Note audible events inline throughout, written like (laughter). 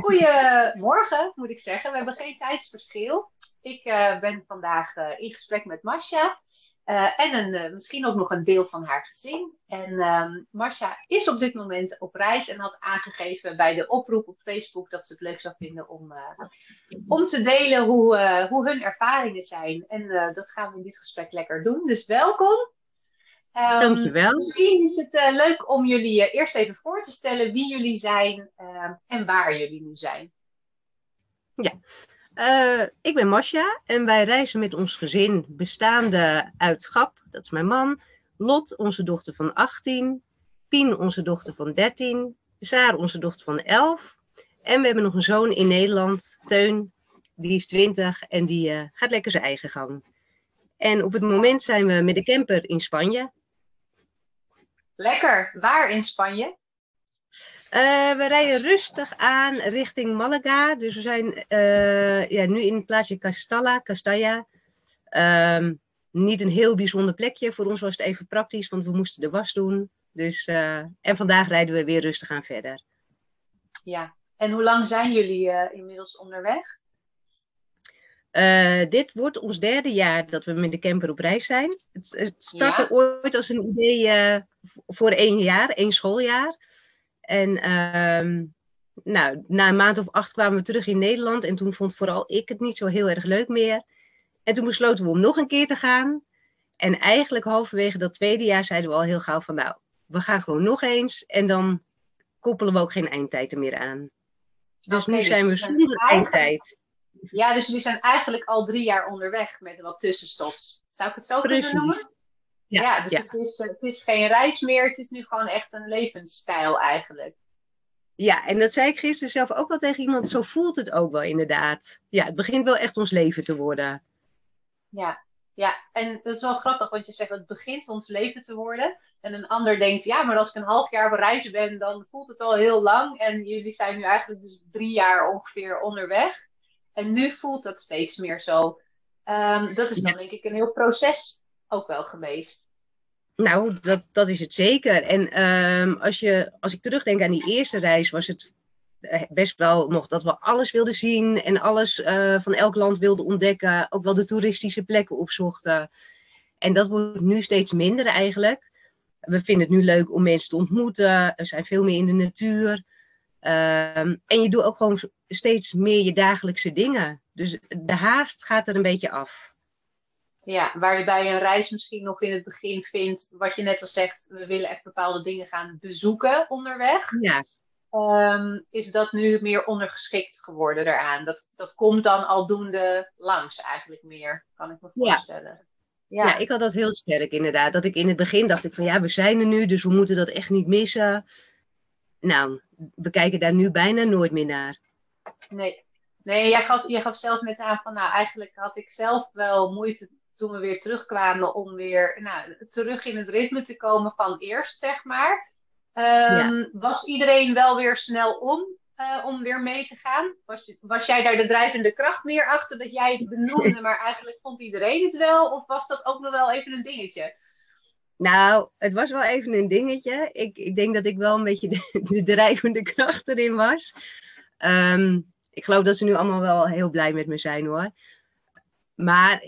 Goedemorgen, moet ik zeggen. We hebben geen tijdsverschil. Ik uh, ben vandaag uh, in gesprek met Masha. Uh, en een, misschien ook nog een deel van haar gezin. En um, Masha is op dit moment op reis en had aangegeven bij de oproep op Facebook dat ze het leuk zou vinden om, om te delen hoe, hoe hun ervaringen zijn. En dat gaan we in dit gesprek lekker doen. Dus welkom. Um, Dankjewel. Misschien is het uh, leuk om jullie uh, eerst even voor te stellen wie jullie zijn uh, en waar jullie nu zijn. Ja, eh, ik ben Masja en wij reizen met ons gezin bestaande uit Gap, dat is mijn man, Lot, onze dochter van 18, Pien, onze dochter van 13, Saar, onze dochter van 11. En we hebben nog een zoon in Nederland, Teun, die is 20 en die gaat lekker zijn eigen gang. En op het moment zijn we met de camper in Spanje. Lekker. Waar in Spanje? Uh, we rijden rustig aan richting Malaga. Dus we zijn uh, ja, nu in het plaatsje Castalla, Castalla. Um, niet een heel bijzonder plekje. Voor ons was het even praktisch, want we moesten de was doen. Dus, uh, en vandaag rijden we weer rustig aan verder. Ja, en hoe lang zijn jullie inmiddels onderweg? Uh, dit wordt ons derde jaar dat we met de camper op reis zijn. Het, het startte ja. ooit als een idee uh, voor één jaar, één schooljaar. En uh, nou, na een maand of acht kwamen we terug in Nederland. En toen vond vooral ik het niet zo heel erg leuk meer. En toen besloten we om nog een keer te gaan. En eigenlijk halverwege dat tweede jaar zeiden we al heel gauw van nou, we gaan gewoon nog eens. En dan koppelen we ook geen eindtijden meer aan. Dus okay, nu zijn we zonder eindtijd. Ja, dus jullie zijn eigenlijk al drie jaar onderweg met wat tussenstops. Zou ik het zo Precies. kunnen noemen? Ja, ja dus ja. Het, is, het is geen reis meer, het is nu gewoon echt een levensstijl eigenlijk. Ja, en dat zei ik gisteren zelf ook wel tegen iemand. Zo voelt het ook wel inderdaad. Ja, het begint wel echt ons leven te worden. Ja, ja. en dat is wel grappig, want je zegt het begint ons leven te worden. En een ander denkt, ja, maar als ik een half jaar op reizen ben, dan voelt het al heel lang. En jullie zijn nu eigenlijk dus drie jaar ongeveer onderweg. En nu voelt dat steeds meer zo. Um, dat is dan denk ik een heel proces ook wel geweest. Nou, dat, dat is het zeker. En um, als, je, als ik terugdenk aan die eerste reis, was het eh, best wel nog dat we alles wilden zien en alles uh, van elk land wilden ontdekken. Ook wel de toeristische plekken opzochten. En dat wordt nu steeds minder eigenlijk. We vinden het nu leuk om mensen te ontmoeten. Er zijn veel meer in de natuur. Um, en je doet ook gewoon steeds meer je dagelijkse dingen. Dus de haast gaat er een beetje af. Ja, waar je bij een reis misschien nog in het begin vindt, wat je net al zegt, we willen echt bepaalde dingen gaan bezoeken onderweg. Ja. Um, is dat nu meer ondergeschikt geworden daaraan? Dat, dat komt dan aldoende langs eigenlijk meer, kan ik me voorstellen. Ja. ja. ik had dat heel sterk inderdaad. Dat ik in het begin dacht ik van ja, we zijn er nu, dus we moeten dat echt niet missen. Nou, we kijken daar nu bijna nooit meer naar. Nee, nee jij, gaf, jij gaf zelf net aan van, nou, eigenlijk had ik zelf wel moeite toen we weer terugkwamen om weer nou, terug in het ritme te komen van eerst, zeg maar. Um, ja. Was iedereen wel weer snel om uh, om weer mee te gaan? Was, was jij daar de drijvende kracht meer achter dat jij het benoemde, (laughs) maar eigenlijk vond iedereen het wel? Of was dat ook nog wel even een dingetje? Nou, het was wel even een dingetje. Ik, ik denk dat ik wel een beetje de, (laughs) de drijvende kracht erin was. Um, ik geloof dat ze nu allemaal wel heel blij met me zijn hoor. Maar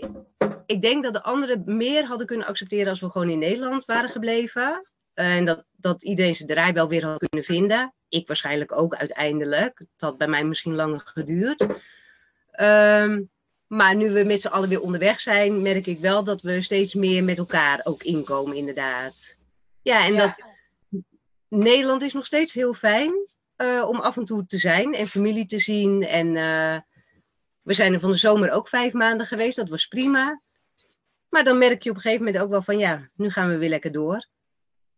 ik denk dat de anderen meer hadden kunnen accepteren als we gewoon in Nederland waren gebleven. En dat, dat iedereen zijn draaibel weer had kunnen vinden. Ik waarschijnlijk ook uiteindelijk. Het had bij mij misschien langer geduurd. Um, maar nu we met z'n allen weer onderweg zijn, merk ik wel dat we steeds meer met elkaar ook inkomen, inderdaad. Ja, en ja. dat Nederland is nog steeds heel fijn uh, om af en toe te zijn en familie te zien. En uh, we zijn er van de zomer ook vijf maanden geweest, dat was prima. Maar dan merk je op een gegeven moment ook wel van ja, nu gaan we weer lekker door.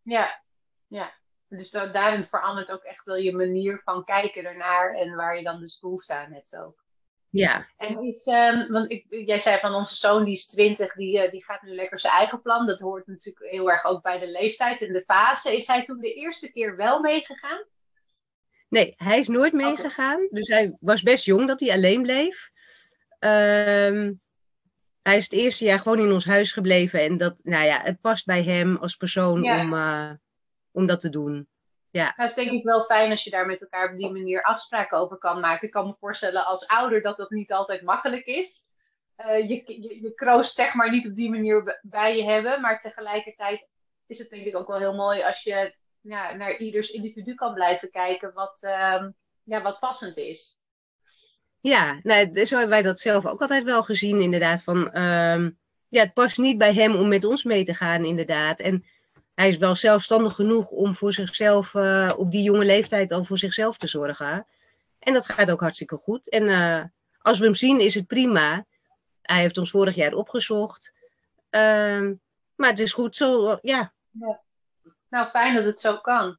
Ja, ja. Dus daarin verandert ook echt wel je manier van kijken ernaar en waar je dan dus behoefte aan hebt ook. Ja. En is, um, want ik, jij zei van onze zoon, die is 20, die, uh, die gaat nu lekker zijn eigen plan. Dat hoort natuurlijk heel erg ook bij de leeftijd en de fase. Is hij toen de eerste keer wel meegegaan? Nee, hij is nooit meegegaan. Dus hij was best jong dat hij alleen bleef. Um, hij is het eerste jaar gewoon in ons huis gebleven. En dat, nou ja, het past bij hem als persoon ja. om, uh, om dat te doen. Ja. Dat is denk ik wel fijn als je daar met elkaar op die manier afspraken over kan maken. Ik kan me voorstellen als ouder dat dat niet altijd makkelijk is. Uh, je, je, je kroost zeg maar niet op die manier bij je hebben. Maar tegelijkertijd is het denk ik ook wel heel mooi als je ja, naar ieders individu kan blijven kijken wat, uh, ja, wat passend is. Ja, nou, zo hebben wij dat zelf ook altijd wel gezien, inderdaad. Van, uh, ja, het past niet bij hem om met ons mee te gaan, inderdaad. En hij is wel zelfstandig genoeg om voor zichzelf, uh, op die jonge leeftijd al voor zichzelf te zorgen. En dat gaat ook hartstikke goed. En uh, als we hem zien, is het prima. Hij heeft ons vorig jaar opgezocht. Ehm, maar het is goed zo, ja. ja. Nou, fijn dat het zo kan.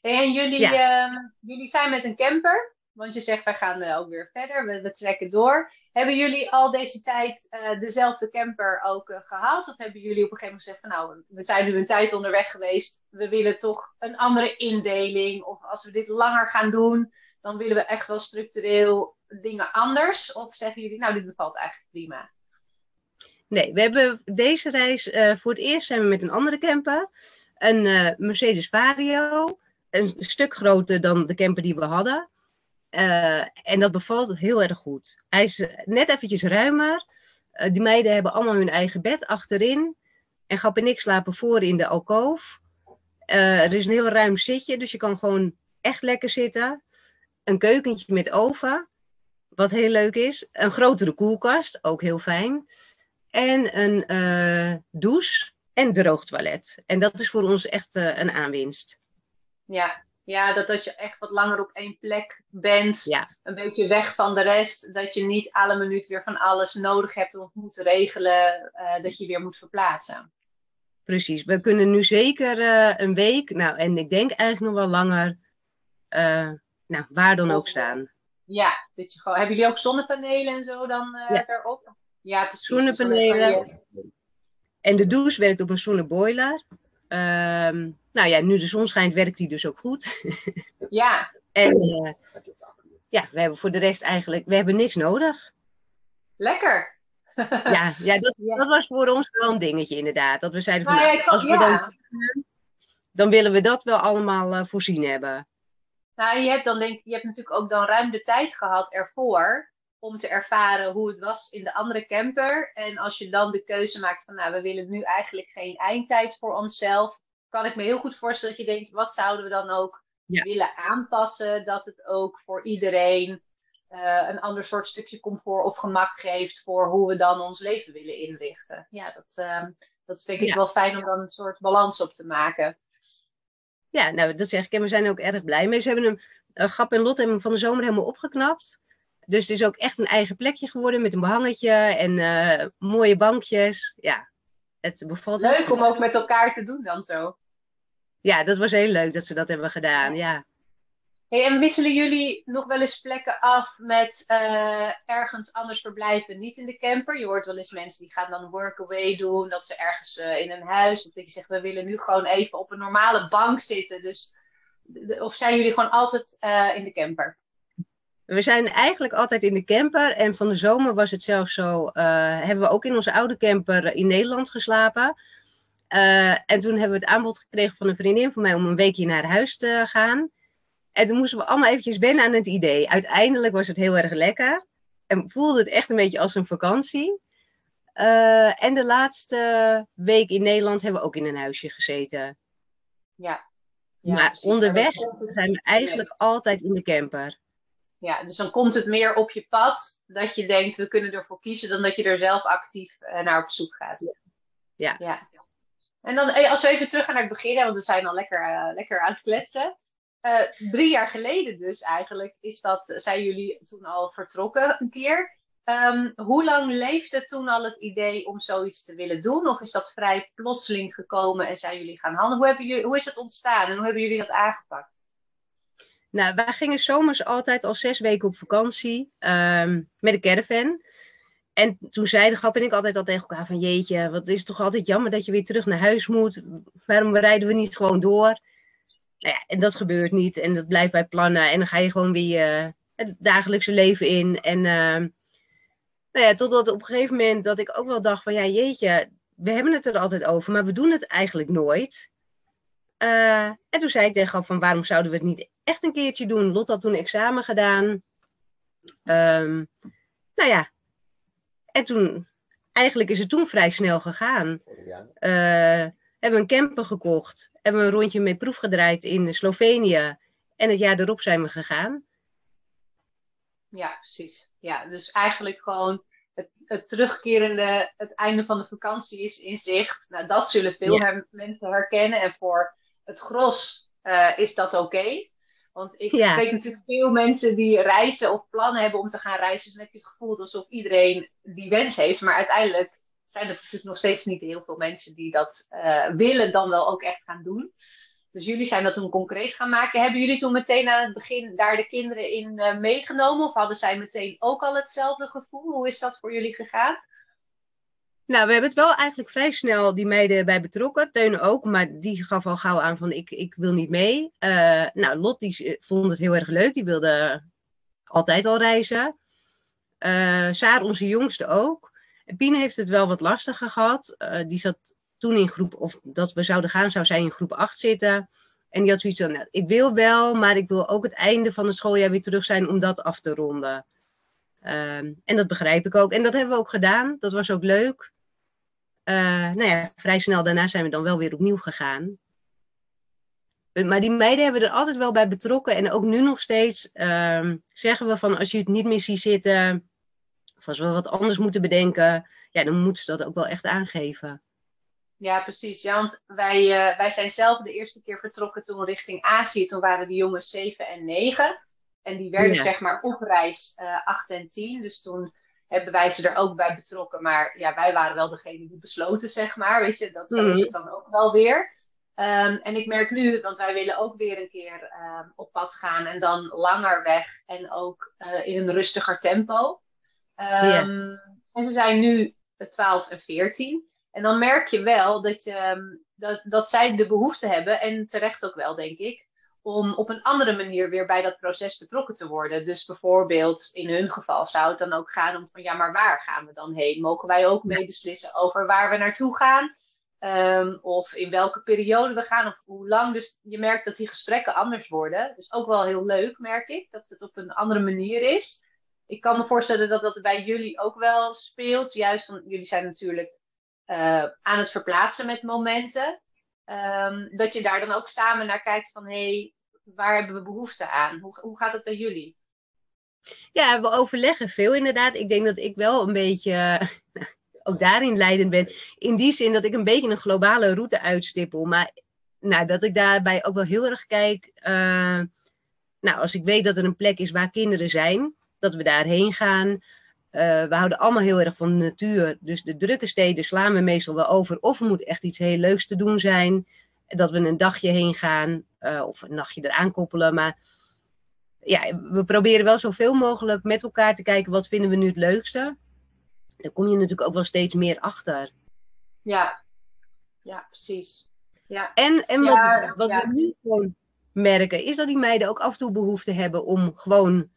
En jullie, ja. uh, jullie zijn met een camper. Want je zegt, wij gaan uh, ook weer verder, we, we, trekken door. Hebben jullie al deze tijd uh, dezelfde camper ook uh, gehad? Of hebben jullie op een gegeven moment gezegd van nou, we zijn nu een tijd onderweg geweest. We willen toch een andere indeling. Of als we dit langer gaan doen, dan willen we echt wel structureel dingen anders. Of zeggen jullie, nou, dit bevalt eigenlijk prima? Nee, we hebben deze reis voor het eerst zijn we met een andere camper. Een Mercedes Vario. Een stuk groter dan de camper die we hadden. Uh, en dat bevalt heel erg goed. Hij is net eventjes ruimer. Uh, die meiden hebben allemaal hun eigen bed achterin. En Gap en ik slapen voor in de alkoof. Er is een heel ruim zitje, dus je kan gewoon echt lekker zitten. Een keukentje met oven, wat heel leuk is. Een grotere koelkast, ook heel fijn. En een douche en droogtoilet. En dat is voor ons echt een aanwinst. Ja, ja, dat, dat je echt wat langer op één plek bent. Ja. Een beetje weg van de rest. Dat je niet alle minuut weer van alles nodig hebt of moet regelen. Uh, dat je weer moet verplaatsen. Precies. We kunnen nu zeker uh, een week, nou en ik denk eigenlijk nog wel langer, uh, nou, waar dan ook staan. Ja, dat je gewoon, hebben jullie ook zonnepanelen en zo dan ja. erop? Ja, precies. Zonnepanelen. En de douche werkt op een zonneboiler. Ehm, nou ja, nu de zon schijnt, werkt die dus ook goed. (laughs) Ja. en uh, ja, we hebben voor de rest eigenlijk, we hebben niks nodig. Lekker. ja, ja, (laughs) dat, ja. dat was voor ons wel een dingetje inderdaad. Dat we zeiden van, nou, nou, als we dan, dan willen we dat wel allemaal uh, voorzien hebben. Nou, je hebt dan denk je hebt natuurlijk ook dan ruim de tijd gehad ervoor om te ervaren hoe het was in de andere camper. En als je dan de keuze maakt van, nou, we willen nu eigenlijk geen eindtijd voor onszelf, kan ik me heel goed voorstellen dat je denkt, wat zouden we dan ook ja. willen aanpassen, dat het ook voor iedereen uh, een ander soort stukje comfort of gemak geeft voor hoe we dan ons leven willen inrichten. Ja, dat, uh, dat is denk ik ja. wel fijn om dan een soort balans op te maken. Ja, nou, dat zeg ik en we zijn er ook erg blij mee. Ze hebben hem, uh, Gap en Lot hebben hem van de zomer helemaal opgeknapt. Dus het is ook echt een eigen plekje geworden met een behangetje en uh, mooie bankjes. Ja, het bevalt Leuk om ook met elkaar te doen dan zo. Ja, dat was heel leuk dat ze dat hebben gedaan, ja. Hey, en wisselen jullie nog wel eens plekken af met uh, ergens anders verblijven, niet in de camper? Je hoort wel eens mensen die gaan dan workaway doen, dat ze ergens uh, in een huis, of die zeggen we willen nu gewoon even op een normale bank zitten. Dus, of zijn jullie gewoon altijd uh, in de camper? We zijn eigenlijk altijd in de camper. En van de zomer was het zelfs zo. Uh, hebben we ook in onze oude camper in Nederland geslapen. Uh, en toen hebben we het aanbod gekregen van een vriendin van mij om een weekje naar huis te gaan. En toen moesten we allemaal eventjes wennen aan het idee. Uiteindelijk was het heel erg lekker. En voelde het echt een beetje als een vakantie. Uh, en de laatste week in Nederland hebben we ook in een huisje gezeten. Ja. ja maar onderweg zijn we eigenlijk altijd in de camper. Ja, dus dan komt het meer op je pad dat je denkt, we kunnen ervoor kiezen, dan dat je er zelf actief uh, naar op zoek gaat. Ja. ja. En dan, als we even terug gaan naar het begin, want we zijn al lekker, uh, lekker aan het kletsen. Uh, drie jaar geleden dus eigenlijk, is dat, zijn jullie toen al vertrokken een keer. Um, hoe lang leefde toen al het idee om zoiets te willen doen? Of is dat vrij plotseling gekomen en zijn jullie gaan handelen? Hoe, hebben jullie, hoe is het ontstaan en hoe hebben jullie dat aangepakt? Nou, wij gingen zomers altijd al zes weken op vakantie um, met een caravan. En toen zeiden Grap en ik altijd al tegen elkaar van jeetje, wat is toch altijd jammer dat je weer terug naar huis moet. Waarom rijden we niet gewoon door? Nou ja, en dat gebeurt niet en dat blijft bij plannen. En dan ga je gewoon weer uh, het dagelijkse leven in. En uh, nou ja, totdat op een gegeven moment dat ik ook wel dacht van ja jeetje, we hebben het er altijd over, maar we doen het eigenlijk nooit. Eh, en toen zei ik tegen haar van waarom zouden we het niet echt een keertje doen? Lot had toen examen gedaan. Ehm, nou ja, en toen, eigenlijk is het toen vrij snel gegaan. Ja. Uh, hebben een camper gekocht, hebben we een rondje mee proef gedraaid in Slovenië. En het jaar erop zijn we gegaan. Ja, precies. Ja, dus eigenlijk gewoon het, het, terugkerende, het einde van de vakantie is in zicht. Nou, dat zullen veel mensen herkennen. En voor het gros uh, is dat oké. Want ik ja. spreek natuurlijk veel mensen die reizen of plannen hebben om te gaan reizen. Dus dan heb je het gevoel alsof iedereen die wens heeft. Maar uiteindelijk zijn er natuurlijk nog steeds niet heel veel mensen die dat uh, willen, dan wel ook echt gaan doen. Dus jullie zijn dat toen concreet gaan maken. Hebben jullie toen meteen aan het begin daar de kinderen in uh, meegenomen? Of hadden zij meteen ook al hetzelfde gevoel? Hoe is dat voor jullie gegaan? Nou, we hebben het wel eigenlijk vrij snel die meiden bij betrokken. Teun ook, maar die gaf al gauw aan van ik, ik wil niet mee. Uh, nou, Lot die vond het heel erg leuk. Die wilde altijd al reizen. Uh, Saar, onze jongste ook. En Pien heeft het wel wat lastiger gehad. Die zat toen in groep, of dat we zouden gaan, zou zij in groep 8 zitten. En die had zoiets van, nou, ik wil wel, maar ik wil ook het einde van het schooljaar weer terug zijn om dat af te ronden. Um, en dat begrijp ik ook. En dat hebben we ook gedaan. Dat was ook leuk. Uh, nou ja, vrij snel daarna zijn we dan wel weer opnieuw gegaan. Maar die meiden hebben er altijd wel bij betrokken. En ook nu nog steeds um, zeggen we van als je het niet meer ziet zitten, of als we wat anders moeten bedenken, ja, dan moeten ze dat ook wel echt aangeven. Ja, precies. Ja, want wij, uh, wij zijn zelf de eerste keer vertrokken toen richting Azië. Toen waren de jongens 7 en 9. En die werden zeg maar op reis uh, 8 en 10. Dus toen hebben wij ze er ook bij betrokken. Maar ja, wij waren wel degene die besloten, zeg maar. Weet je, dat zo is het dan ook wel weer. Um, en ik merk nu, want wij willen ook weer een keer um, op pad gaan. En dan langer weg. En ook uh, in een rustiger tempo. Um. En ze zijn nu 12 en 14. En dan merk je wel dat, je, dat, dat zij de behoefte hebben, en terecht ook wel, denk ik, om op een andere manier weer bij dat proces betrokken te worden. Dus bijvoorbeeld in hun geval zou het dan ook gaan om van ja, maar waar gaan we dan heen? Mogen wij ook mee beslissen over waar we naartoe gaan? Um, of in welke periode we gaan of hoe lang. Dus je merkt dat die gesprekken anders worden. Dus ook wel heel leuk, merk ik, dat het op een andere manier is. Ik kan me voorstellen dat dat bij jullie ook wel speelt. Juist, want jullie zijn natuurlijk uh, aan het verplaatsen met momenten. Um, dat je daar dan ook samen naar kijkt van hé, hey, waar hebben we behoefte aan? Hoe, hoe gaat het bij jullie? Ja, we overleggen veel inderdaad. Ik denk dat ik wel een beetje (laughs) ook daarin leidend ben. In die zin dat ik een beetje een globale route uitstippel. Maar nou, dat ik daarbij ook wel heel erg kijk. Uh, nou, als ik weet dat er een plek is waar kinderen zijn, dat we daarheen gaan. Uh, we houden allemaal heel erg van de natuur. Dus de drukke steden slaan we meestal wel over. Of er moet echt iets heel leuks te doen zijn. Dat we een dagje heen gaan. Uh, of een nachtje eraan koppelen. Maar ja, we proberen wel zoveel mogelijk met elkaar te kijken. Wat vinden we nu het leukste? Daar kom je natuurlijk ook wel steeds meer achter. Ja, ja precies. Ja. En, en wat, ja, wat we nu gewoon merken, is dat die meiden ook af en toe behoefte hebben om gewoon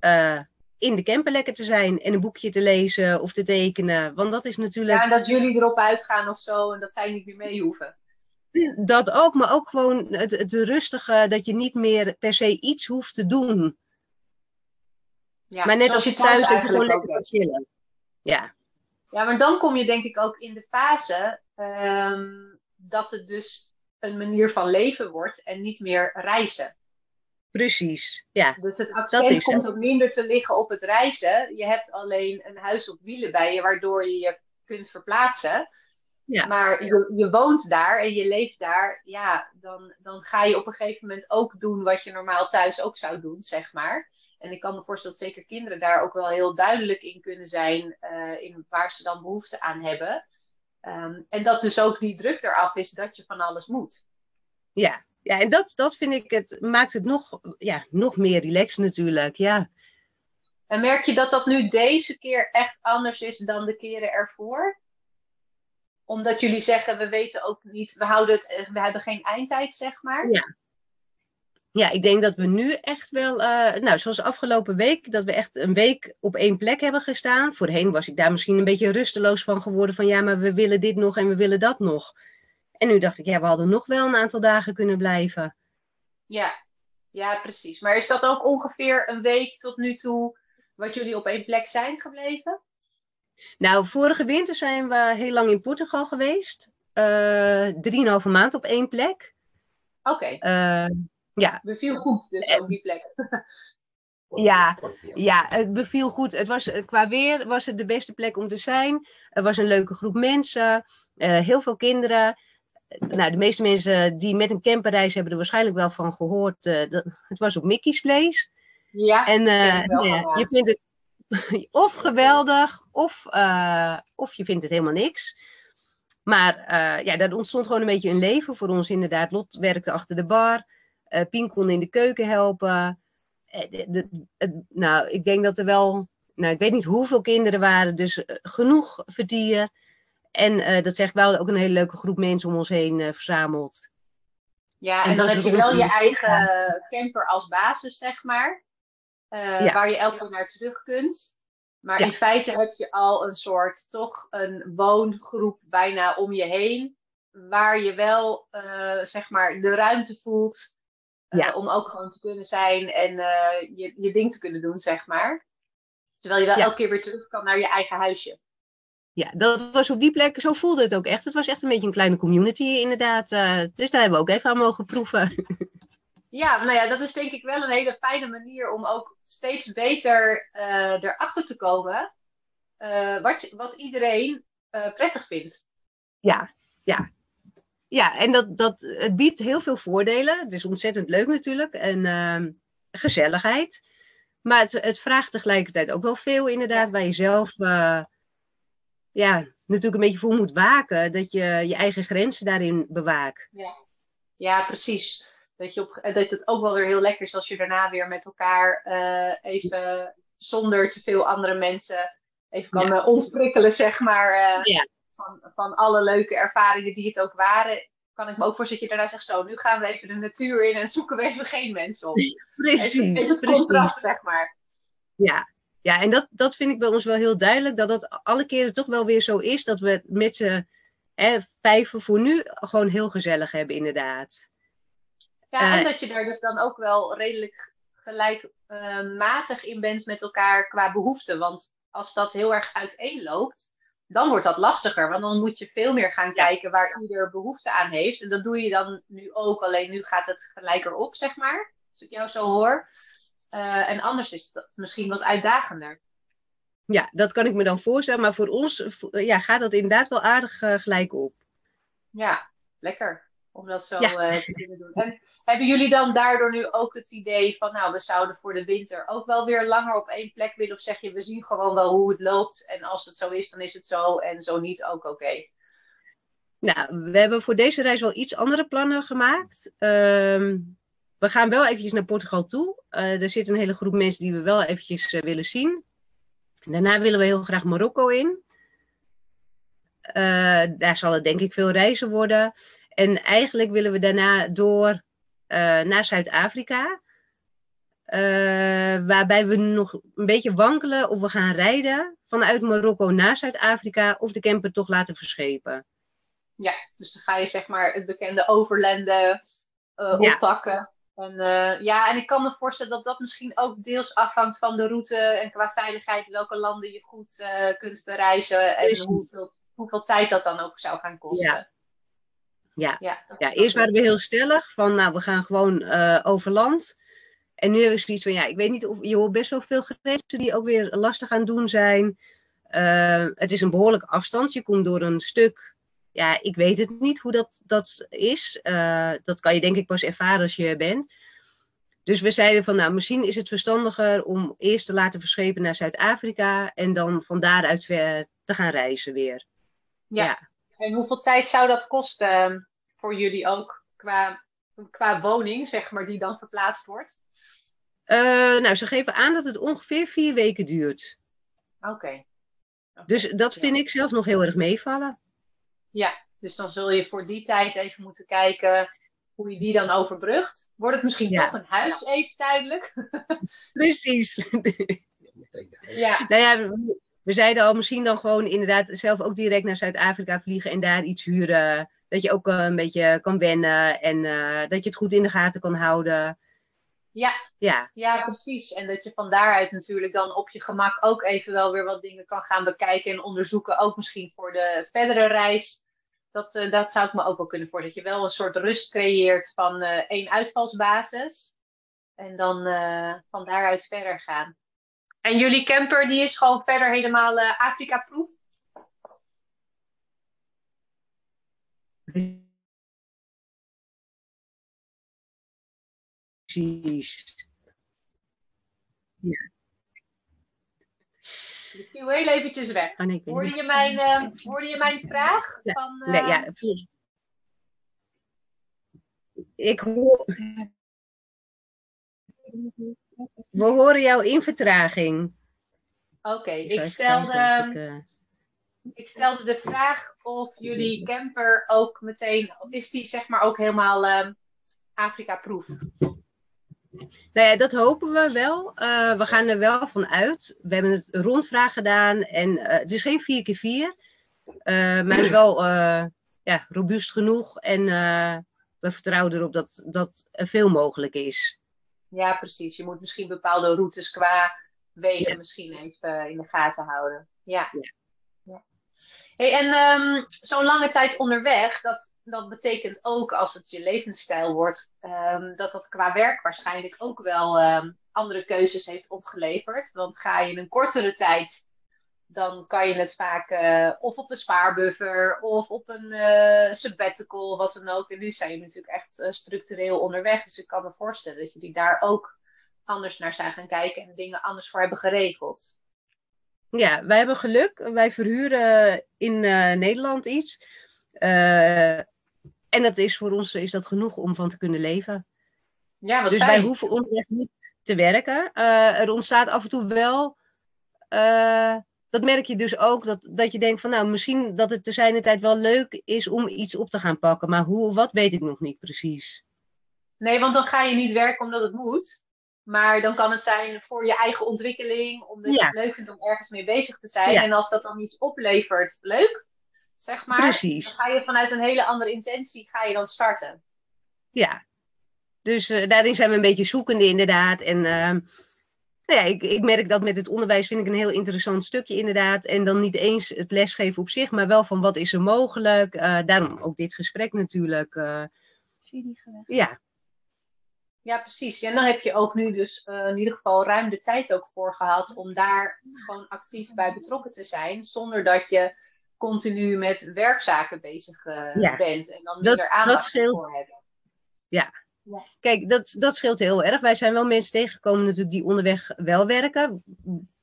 uh, in de camper lekker te zijn en een boekje te lezen of te tekenen. Want dat is natuurlijk. Ja, en dat jullie erop uitgaan of zo en dat zij niet meer mee hoeven. Dat ook, maar ook gewoon het, het rustige, dat je niet meer per se iets hoeft te doen. Ja, maar net als je thuis, dat je gewoon lekker kan chillen. Ja. Ja, maar dan kom je denk ik ook in de fase um, dat het dus een manier van leven wordt en niet meer reizen. Precies, ja. Dus het accent komt ook minder te liggen op het reizen. Je hebt alleen een huis op wielen bij je, waardoor je je kunt verplaatsen. Ja. Maar je, je woont daar en je leeft daar. Ja, dan, dan ga je op een gegeven moment ook doen wat je normaal thuis ook zou doen, zeg maar. En ik kan me voorstellen dat zeker kinderen daar ook wel heel duidelijk in kunnen zijn uh, in waar ze dan behoefte aan hebben. Um, en dat dus ook die druk eraf is dat je van alles moet. Ja, ja en dat, dat vind ik, het maakt het nog, ja, nog meer relaxed natuurlijk, ja. En merk je dat dat nu deze keer echt anders is dan de keren ervoor? Omdat jullie zeggen, we weten ook niet, we, houden het, we hebben geen eindtijd, zeg maar. Ja, ja, ik denk dat we nu echt wel, uh, nou, zoals afgelopen week, dat we echt een week op één plek hebben gestaan. Voorheen was ik daar misschien een beetje rusteloos van geworden, van ja, maar we willen dit nog en we willen dat nog. En nu dacht ik, ja, we hadden nog wel een aantal dagen kunnen blijven. Ja, ja, precies. Maar is dat ook ongeveer een week tot nu toe wat jullie op één plek zijn gebleven? Nou, vorige winter zijn we heel lang in Portugal geweest. Uh, drieënhalve maand op één plek. Oké. Okay. Uh, ja. Beviel goed, dus op die plek. (laughs) Ja, ja, het beviel goed. Het was, qua weer was het de beste plek om te zijn. Er was een leuke groep mensen, uh, heel veel kinderen. Nou, de meeste mensen die met een camper reizen hebben er waarschijnlijk wel van gehoord. Uh, dat, het was op Mickey's Place. Ja, en uh, ja, je vindt het (laughs) of geweldig, of, of je vindt het helemaal niks. Maar ja, dat ontstond gewoon een beetje een leven voor ons inderdaad. Lot werkte achter de bar. Pien kon in de keuken helpen. Eh, de, nou, ik denk dat er wel, nou, ik weet niet hoeveel kinderen waren, dus eh, genoeg verdienen. En uh, dat zegt wel ook een hele leuke groep mensen om ons heen uh, verzameld. Ja, en, dan heb je wel je eigen camper als basis, zeg maar. Uh, Waar je elke keer naar terug kunt. Maar in feite heb je al een soort, toch een woongroep bijna om je heen. Waar je wel, zeg maar, de ruimte voelt ja. om ook gewoon te kunnen zijn en je, je ding te kunnen doen, zeg maar. Terwijl je wel elke keer weer terug kan naar je eigen huisje. Ja, dat was op die plek, zo voelde het ook echt. Het was echt een beetje een kleine community inderdaad. Uh, dus daar hebben we ook even aan mogen proeven. (laughs) Ja, nou ja, dat is denk ik wel een hele fijne manier om ook steeds beter uh, erachter te komen uh, wat, wat iedereen prettig vindt. Ja, ja. Ja, en dat, dat, het biedt heel veel voordelen. Het is ontzettend leuk natuurlijk en ehm, gezelligheid. Maar het, het, vraagt tegelijkertijd ook wel veel inderdaad waar je zelf ja, natuurlijk een beetje voor moet waken. Dat je je eigen grenzen daarin bewaakt. Ja, ja precies. Dat, je op, dat het ook wel weer heel lekker is als je daarna weer met elkaar uh, even zonder te veel andere mensen even kan ja. ontprikkelen, zeg maar. Uh, ja. van, van alle leuke ervaringen die het ook waren. Kan ik me ook voorstellen dat je daarna zegt: Zo, nu gaan we even de natuur in en zoeken we even geen mensen op. (laughs) Precies. Even, even contrast, zeg maar. Ja, ja, en dat, dat vind ik bij ons wel heel duidelijk, dat dat alle keren toch wel weer zo is, dat we met z'n vijven voor nu gewoon heel gezellig hebben, inderdaad. Ja, en uh, dat je daar dus dan ook wel redelijk gelijkmatig uh, in bent met elkaar qua behoeften. Want als dat heel erg uiteenloopt, dan wordt dat lastiger. Want dan moet je veel meer gaan kijken waar ieder behoefte aan heeft. En dat doe je dan nu ook, alleen nu gaat het gelijker op, zeg maar. Als ik jou zo hoor. Uh, en anders is het misschien wat uitdagender. Ja, dat kan ik me dan voorstellen. Maar voor ons ja, gaat dat inderdaad wel aardig uh, gelijk op. Ja, lekker om dat zo ja. uh, te kunnen doen. En hebben jullie dan daardoor nu ook het idee van, nou, we zouden voor de winter ook wel weer langer op één plek willen? Of zeg je, we zien gewoon wel hoe het loopt en als het zo is, dan is het zo en zo niet ook oké? Okay. Nou, we hebben voor deze reis wel iets andere plannen gemaakt. Uh, we gaan wel eventjes naar Portugal toe. Uh, er zit een hele groep mensen die we wel eventjes uh, willen zien. Daarna willen we heel graag Marokko in. Uh, daar zal het denk ik veel reizen worden. En eigenlijk willen we daarna door naar Zuid-Afrika. waarbij we nog een beetje wankelen of we gaan rijden vanuit Marokko naar Zuid-Afrika of de camper toch laten verschepen. Ja, dus dan ga je zeg maar het bekende overlanden uh, ja. En, uh, ja, en ik kan me voorstellen dat dat misschien ook deels afhangt van de route en qua veiligheid welke landen je goed uh, kunt bereizen en hoeveel, hoeveel tijd dat dan ook zou gaan kosten. Ja. Ja, ja, ja eerst waren we heel stellig van, nou, we gaan gewoon uh, over land. En nu hebben we zoiets van, ja, ik weet niet of je hoort best wel veel grenzen die ook weer lastig aan doen zijn. het is een behoorlijke afstand. Je komt door een stuk ja, ik weet het niet hoe dat, dat is. Uh, dat kan je denk ik pas ervaren als je er bent. Dus we zeiden van, nou, misschien is het verstandiger om eerst te laten verschepen naar Zuid-Afrika en dan van daaruit ver te gaan reizen weer. Ja. ja. En hoeveel tijd zou dat kosten ehm, voor jullie ook qua, qua woning, zeg maar, die dan verplaatst wordt? Uh, nou, ze geven aan dat het ongeveer vier weken duurt. Oké. Okay. Dus dat vind ik zelf nog heel erg meevallen. Ja, dus dan zul je voor die tijd even moeten kijken hoe je die dan overbrugt. Wordt het misschien toch een huis even tijdelijk? (laughs) Precies. ja. Nou ja, we zeiden al misschien dan gewoon inderdaad zelf ook direct naar Zuid-Afrika vliegen en daar iets huren dat je ook een beetje kan wennen en dat je het goed in de gaten kan houden. Ja. Ja. ja, precies. En dat je van daaruit natuurlijk dan op je gemak ook even wel weer wat dingen kan gaan bekijken en onderzoeken. Ook misschien voor de verdere reis. Dat, uh, dat zou ik me ook wel kunnen voor. Dat je wel een soort rust creëert van uh, één uitvalsbasis. En dan uh, van daaruit verder gaan. En jullie camper die is gewoon verder helemaal Afrika-proef? Precies. Ja. Ik viel heel eventjes weg. Oh, nee, hoorde, je mijn, uh, hoorde je mijn vraag? Ja. Van, uh... Nee, ja. Ik hoor... We horen jou in vertraging. Oké, okay, ik stelde... Ik, uh... ik stelde de vraag of jullie camper ook meteen, of is die zeg maar ook helemaal Afrika-proef? Nou ja, dat hopen we wel. Uh, we gaan er wel van uit. We hebben het rondvraag gedaan en uh, het is geen 4 keer 4 uh, maar het is wel ja, robuust genoeg en we vertrouwen erop dat, dat er veel mogelijk is. Ja, precies. Je moet misschien bepaalde routes qua wegen ja. misschien even in de gaten houden. Ja. ja. ja. Hey, en um, zo'n lange tijd onderweg, dat, dat betekent ook als het je levensstijl wordt, um, dat dat qua werk waarschijnlijk ook wel um, andere keuzes heeft opgeleverd. Want ga je in een kortere tijd, dan kan je het vaak uh, of op een spaarbuffer of op een uh, sabbatical, wat dan ook. En nu zijn je natuurlijk echt uh, structureel onderweg. Dus ik kan me voorstellen dat jullie daar ook anders naar zijn gaan kijken en dingen anders voor hebben geregeld. Ja, wij hebben geluk. Wij verhuren in Nederland iets. En dat is voor ons is dat genoeg om van te kunnen leven. Ja, dus fijn. wij hoeven onderweg niet te werken. Uh, er ontstaat af en toe wel. Uh, dat merk je dus ook. Dat, dat je denkt van nou, misschien dat het te zijn tijd wel leuk is om iets op te gaan pakken. Maar hoe of wat weet ik nog niet precies. Nee, want dan ga je niet werken omdat het moet. Maar dan kan het zijn voor je eigen ontwikkeling. Omdat ja. je het leuk vindt om ergens mee bezig te zijn. Ja. En als dat dan iets oplevert, leuk zeg maar. Precies. Dan ga je vanuit een hele andere intentie ga je dan starten. Ja. Dus uh, daarin zijn we een beetje zoekende inderdaad. En uh, nou ja, ik, ik merk dat met het onderwijs vind ik een heel interessant stukje inderdaad. En dan niet eens het lesgeven op zich, maar wel van wat is er mogelijk. Uh, daarom ook dit gesprek natuurlijk. Uh, ja. Ja, precies. En dan heb je ook nu dus uh, in ieder geval ruim de tijd ook voor gehad om daar gewoon actief bij betrokken te zijn. Zonder dat je continu met werkzaken bezig uh, ja. bent. En dan dat, er aandacht dat scheelt. voor hebben. Ja. Ja. Kijk, dat, dat scheelt heel erg. Wij zijn wel mensen tegengekomen natuurlijk die onderweg wel werken.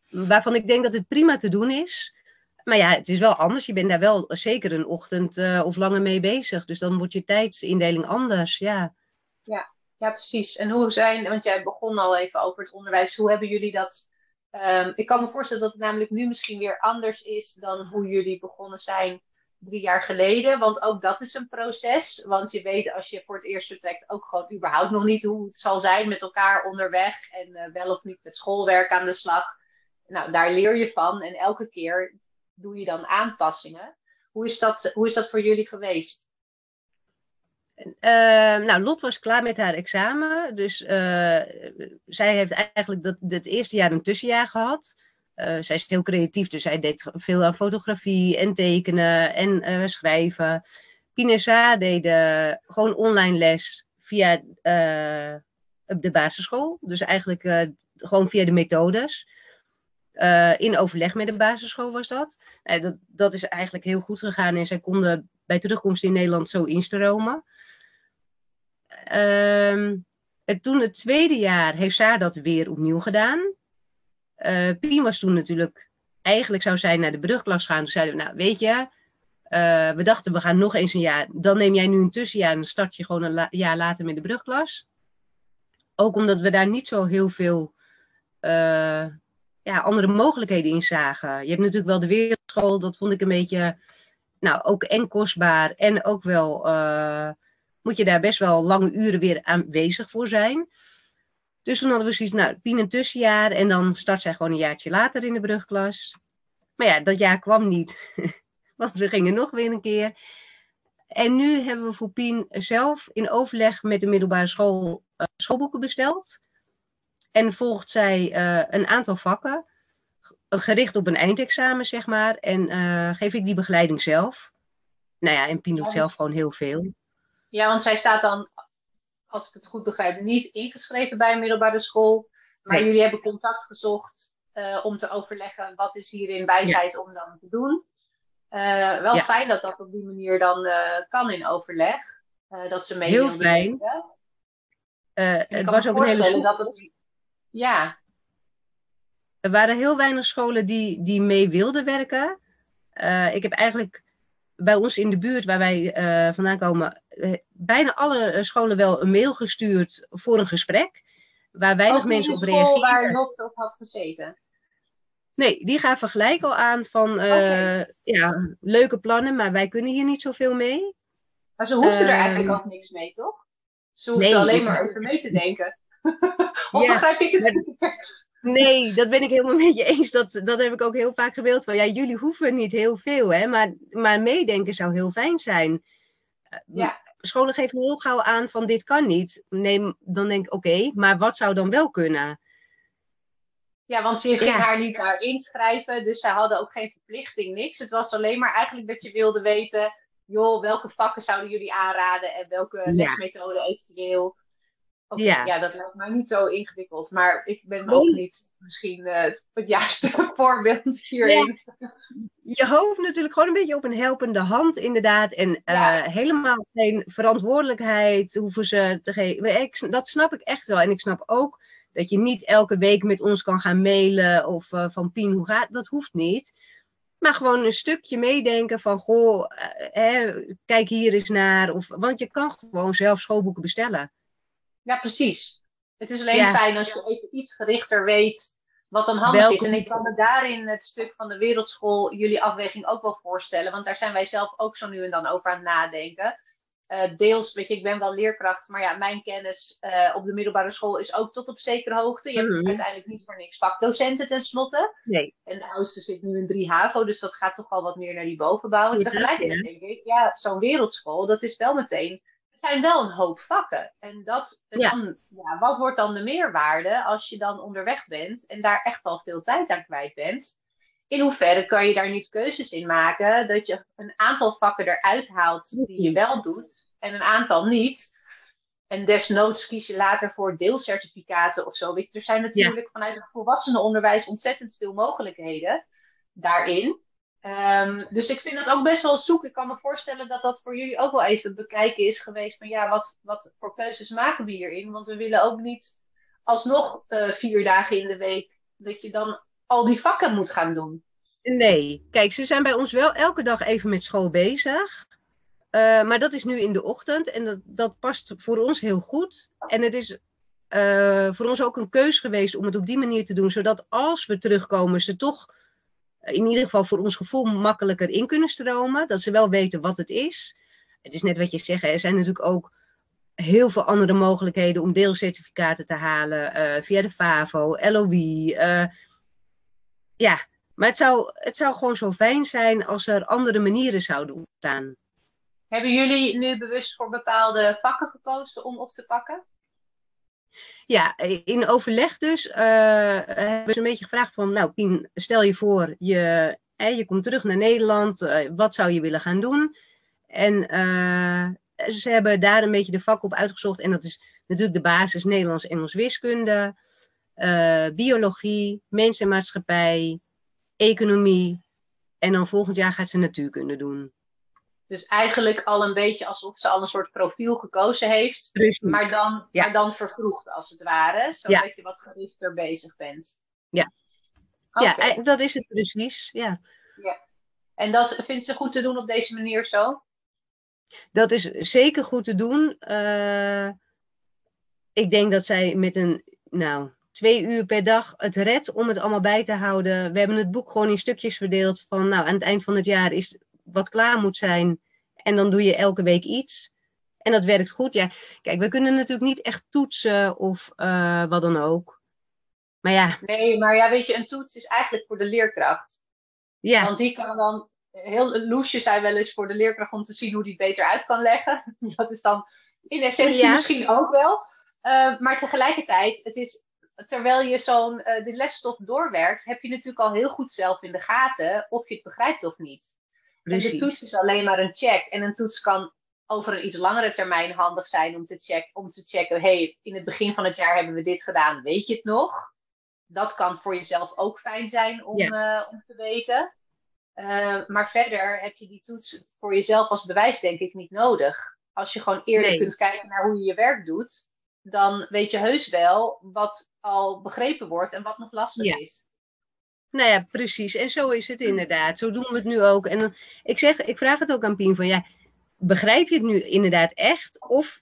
Waarvan ik denk dat het prima te doen is. Maar ja, het is wel anders. Je bent daar wel zeker een ochtend uh, of langer mee bezig. Dus dan wordt je tijdsindeling anders. Ja. Ja, ja, precies. En hoe zijn, want jij begon al even over het onderwijs. Hoe hebben jullie dat Um, ik kan me voorstellen dat het namelijk nu misschien weer anders is dan hoe jullie begonnen zijn drie jaar geleden. Want ook dat is een proces. Want je weet als je voor het eerst vertrekt ook gewoon überhaupt nog niet hoe het zal zijn met elkaar onderweg. En uh, wel of niet met schoolwerk aan de slag. Nou, daar leer je van. En elke keer doe je dan aanpassingen. Hoe is dat, hoe is dat voor jullie geweest? Uh, nou, Lot was klaar met haar examen. Dus uh, zij heeft eigenlijk dat, het eerste jaar een tussenjaar gehad. Uh, zij is heel creatief, dus zij deed veel aan fotografie en tekenen en schrijven. Pinesa deed gewoon online les via de basisschool. Dus eigenlijk gewoon via de methodes. in overleg met de basisschool was dat. dat. Dat is eigenlijk heel goed gegaan en zij konden bij terugkomst in Nederland zo instromen. En toen het tweede jaar heeft Saar dat weer opnieuw gedaan. Uh, Pien was toen natuurlijk, eigenlijk zou zij naar de brugklas gaan. Toen zeiden we, nou weet je, uh, we dachten we gaan nog eens een jaar. Dan neem jij nu een tussenjaar en start je gewoon een jaar later met de brugklas. Ook omdat we daar niet zo heel veel uh, ja, andere mogelijkheden in zagen. Je hebt natuurlijk wel de wereldschool, dat vond ik een beetje, nou ook en kostbaar en ook wel moet je daar best wel lange uren weer aanwezig voor zijn. Dus toen hadden we zoiets, nou, Pien een tussenjaar en dan start zij gewoon een jaartje later in de brugklas. Maar ja, dat jaar kwam niet, (laughs) want we gingen nog weer een keer. en nu hebben we voor Pien zelf in overleg met de middelbare school uh, schoolboeken besteld. En volgt zij uh, een aantal vakken, gericht op een eindexamen, zeg maar. En uh, geef ik die begeleiding zelf. Nou ja, en Pien doet zelf gewoon heel veel. Ja, want zij staat dan, als ik het goed begrijp, niet ingeschreven bij een middelbare school. Maar nee. jullie hebben contact gezocht uh, om te overleggen wat is hierin wijsheid ja. om dan te doen. Uh, wel ja. fijn dat dat op die manier dan uh, kan in overleg. dat ze mee Heel fijn. het was ook een hele school. Het... Ja. Er waren heel weinig scholen die, die mee wilden werken. ik heb eigenlijk bij ons in de buurt waar wij vandaan komen, bijna alle scholen wel een mail gestuurd voor een gesprek waar weinig mensen op reageren. waar Lotte op had gezeten? Nee, die gaan vergelijken al aan van okay. ja, leuke plannen, maar wij kunnen hier niet zoveel mee. Maar ze hoefden er eigenlijk ook niks mee, toch? Ze hoefden nee, alleen maar over mee te denken. of (laughs) ja, begrijp ik het Nee, dat ben ik helemaal met je eens. Dat, dat heb ik ook heel vaak gewild. Van ja, jullie hoeven niet heel veel, hè, maar, maar meedenken zou heel fijn zijn. Ja scholen geven heel gauw aan van dit kan niet. Nee, dan denk ik oké, okay, maar wat zou dan wel kunnen? Ja, want je ging ja. haar niet daar inschrijven, dus zij hadden ook geen verplichting, niks. Het was alleen maar eigenlijk dat je wilde weten, joh, welke vakken zouden jullie aanraden en welke ja. lesmethoden eventueel. Okay, ja. ja, dat lijkt mij niet zo ingewikkeld, maar ik ben ook niet misschien uh, het juiste (laughs) voorbeeld hierin. Je hoopt natuurlijk gewoon een beetje op een helpende hand, inderdaad. En uh, ja. helemaal geen verantwoordelijkheid hoeven ze te geven. Dat snap ik echt wel. En ik snap ook dat je niet elke week met ons kan gaan mailen of uh, van Pien, hoe gaat Dat hoeft niet. Maar gewoon een stukje meedenken van, goh, hè, kijk hier eens naar. Of, want je kan gewoon zelf schoolboeken bestellen. Ja, precies. Het is alleen ja. fijn als je even iets gerichter weet wat dan handig Welkom. is. En ik kan me daarin het stuk van de wereldschool jullie afweging ook wel voorstellen. Want daar zijn wij zelf ook zo nu en dan over aan het nadenken. Uh, deels, weet je, ik ben wel leerkracht, maar ja, mijn kennis uh, op de middelbare school is ook tot op zekere hoogte. Je hebt mm-hmm. uiteindelijk niet voor niks vakdocenten tenslotte. Nee. En de oudste zit nu in 3 HAVO, dus dat gaat toch wel wat meer naar die bovenbouw. En tegelijkertijd denk ik, ja, zo'n wereldschool, dat is wel meteen zijn wel een hoop vakken. En dat, ja. Dan, ja, wat wordt dan de meerwaarde als je dan onderweg bent en daar echt wel veel tijd aan kwijt bent? In hoeverre kan je daar niet keuzes in maken dat je een aantal vakken eruit haalt die je wel doet en een aantal niet? En desnoods kies je later voor deelcertificaten of zo. Er zijn natuurlijk ja. vanuit het volwassenenonderwijs ontzettend veel mogelijkheden daarin. Um, dus ik vind dat ook best wel zoek. Ik kan me voorstellen dat dat voor jullie ook wel even bekijken is geweest. Van ja, wat, wat voor keuzes maken we hierin? Want we willen ook niet alsnog uh, vier dagen in de week dat je dan al die vakken moet gaan doen. Nee, kijk, ze zijn bij ons wel elke dag even met school bezig. Uh, maar dat is nu in de ochtend en dat, dat past voor ons heel goed. En het is uh, voor ons ook een keus geweest om het op die manier te doen, zodat als we terugkomen, ze toch in ieder geval voor ons gevoel makkelijker in kunnen stromen. Dat ze wel weten wat het is. Het is net wat je zegt, er zijn natuurlijk ook heel veel andere mogelijkheden om deelcertificaten te halen uh, via de FAVO, LOE. Uh, ja, maar het zou, het zou gewoon zo fijn zijn als er andere manieren zouden ontstaan. Hebben jullie nu bewust voor bepaalde vakken gekozen om op te pakken? Ja, in overleg dus uh, hebben ze een beetje gevraagd van, nou Pien, stel je voor, je, eh, je komt terug naar Nederland, uh, wat zou je willen gaan doen? En uh, ze hebben daar een beetje de vak op uitgezocht en dat is natuurlijk de basis Nederlands, Engels, wiskunde, biologie, mens en maatschappij, economie en dan volgend jaar gaat ze natuurkunde doen. Dus eigenlijk al een beetje alsof ze al een soort profiel gekozen heeft. Precies. Maar dan, ja. maar dan vervroegd als het ware. Zodat ja. je wat gerichter bezig bent. Ja. Okay. Ja, dat is het precies. Ja. ja. En dat vindt ze goed te doen op deze manier zo? Dat is zeker goed te doen. Uh, ik denk dat zij met een, nou, twee uur per dag het redt om het allemaal bij te houden. We hebben het boek gewoon in stukjes verdeeld. Van nou, aan het eind van het jaar is wat klaar moet zijn. En dan doe je elke week iets. En dat werkt goed. Ja, kijk, we kunnen natuurlijk niet echt toetsen of uh, wat dan ook. Maar ja. Nee, maar ja, weet je, een toets is eigenlijk voor de leerkracht. Ja. Want die kan dan heel loesje zijn wel eens voor de leerkracht om te zien hoe die het beter uit kan leggen. (laughs) Dat is dan in essentie misschien ook wel. Uh, maar tegelijkertijd, het is, terwijl je zo'n uh, de lesstof doorwerkt, heb je natuurlijk al heel goed zelf in de gaten of je het begrijpt of niet. Precies. En de toets is alleen maar een check. En een toets kan over een iets langere termijn handig zijn om te, check, om te checken. hey, in het begin van het jaar hebben we dit gedaan, weet je het nog? Dat kan voor jezelf ook fijn zijn om, uh, om te weten. Uh, maar verder heb je die toets voor jezelf als bewijs denk ik niet nodig. Als je gewoon eerlijk kunt kijken naar hoe je je werk doet, dan weet je heus wel wat al begrepen wordt en wat nog lastig is. Nou ja, precies. En zo is het inderdaad. Zo doen we het nu ook. En ik zeg, ik vraag het ook aan Pien van ja, begrijp je het nu inderdaad echt? Of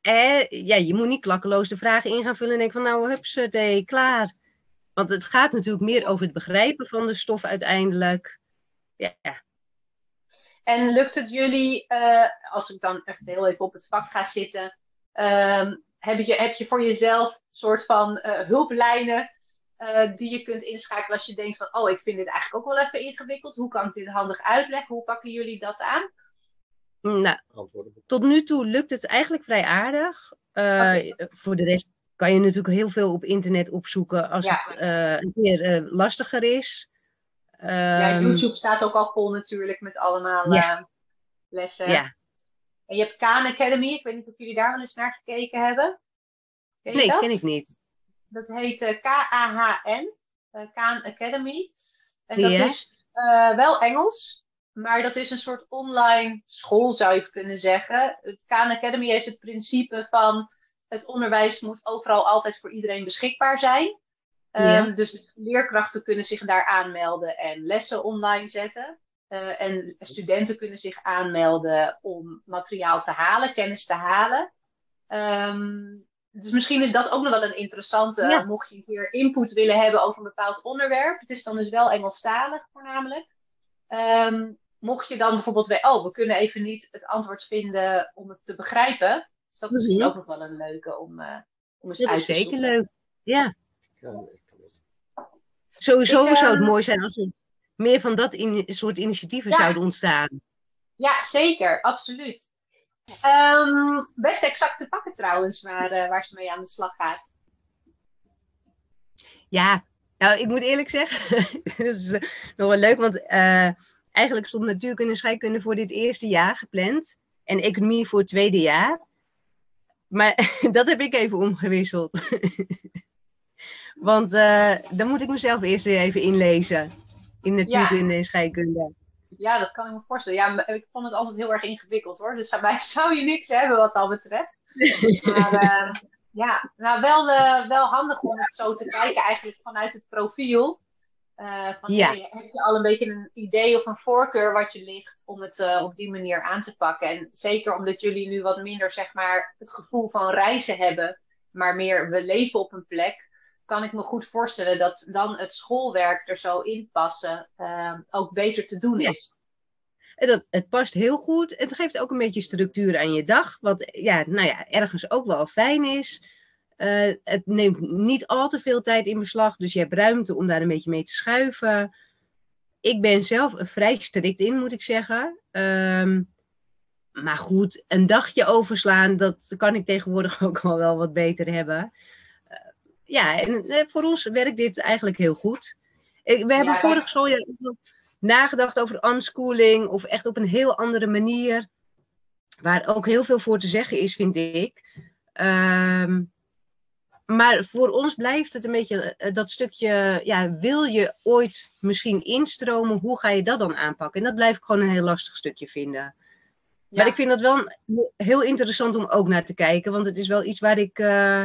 eh, ja, je moet niet klakkeloos de vragen in gaan vullen en denken van nou, hupsatee, klaar. Want het gaat natuurlijk meer over het begrijpen van de stof uiteindelijk. Ja. En lukt het jullie, uh, als ik dan echt heel even op het vak ga zitten, um, heb, je, heb je voor jezelf een soort van uh, hulplijnen uh, die je kunt inschakelen als je denkt van, oh, ik vind dit eigenlijk ook wel even ingewikkeld. Hoe kan ik dit handig uitleggen? Hoe pakken jullie dat aan? Nou, tot nu toe lukt het eigenlijk vrij aardig. Uh, Voor de rest kan je natuurlijk heel veel op internet opzoeken als het uh, een keer uh, lastiger is. ja, ehm, YouTube staat ook al vol natuurlijk met allemaal ja. lessen. Ja. En je hebt Khan Academy. Ik weet niet of jullie daar wel eens naar gekeken hebben. Ken nee, dat? ken ik niet. Dat heet K-A-H-N. Khan Academy. En dat is wel Engels. Maar dat is een soort online school, zou je het kunnen zeggen. Khan Academy heeft het principe van het onderwijs moet overal altijd voor iedereen beschikbaar zijn. Um, dus leerkrachten kunnen zich daar aanmelden en lessen online zetten. Uh, en studenten kunnen zich aanmelden om materiaal te halen, kennis te halen. Um, dus misschien is dat ook nog wel een interessante, mocht je hier input willen hebben over een bepaald onderwerp. Het is dan dus wel Engelstalig voornamelijk. Um, mocht je dan bijvoorbeeld weer, oh, we kunnen even niet het antwoord vinden om het te begrijpen. Is dat misschien mhm. ook nog wel een leuke om, uh, om eens dat uit is zeker leuk. Ja. Sowieso zou het ehm, mooi zijn als er meer van dat in, soort initiatieven zouden ontstaan. Ja, zeker, absoluut. Um, best exact te pakken trouwens, waar, uh, waar ze mee aan de slag gaat. Ja, nou, ik moet eerlijk zeggen, (laughs) dat is uh, nog wel leuk, want uh, eigenlijk stond natuurkunde en scheikunde voor dit eerste jaar gepland. En economie voor het tweede jaar. Maar (laughs) dat heb ik even omgewisseld. (laughs) Want dan moet ik mezelf eerst weer even inlezen. In natuurkunde en scheikunde. Ja, dat kan ik me voorstellen. Ja, ik vond het altijd heel erg ingewikkeld hoor. Dus bij (laughs) zou je niks hebben wat dat betreft. Maar uh, (laughs) ja, nou wel, uh, wel handig om het zo te kijken eigenlijk vanuit het profiel. Uh, van, ja. heb je al een beetje een idee of een voorkeur wat je ligt om het uh, op die manier aan te pakken? En zeker omdat jullie nu wat minder zeg maar, het gevoel van reizen hebben, maar meer we leven op een plek, kan ik me goed voorstellen dat dan het schoolwerk er zo in passen uh, ook beter te doen is. En dat, het past heel goed. Het geeft ook een beetje structuur aan je dag, wat ja, nou ja, ergens ook wel fijn is. Uh, het neemt niet al te veel tijd in beslag, dus je hebt ruimte om daar een beetje mee te schuiven. Ik ben zelf vrij strikt in, moet ik zeggen. Um, maar goed, een dagje overslaan, dat kan ik tegenwoordig (laughs) ook al wel wat beter hebben. Ja, en uh, voor ons werkt dit eigenlijk heel goed. We hebben vorig schooljaar nagedacht over unschooling of echt op een heel andere manier. Waar ook heel veel voor te zeggen is, vind ik. Um, maar voor ons blijft het een beetje eh, dat stukje, ja, wil je ooit misschien instromen, hoe ga je dat dan aanpakken? En dat blijf ik gewoon een heel lastig stukje vinden. Maar ik vind dat wel heel interessant om ook naar te kijken, want het is wel iets waar ik, uh,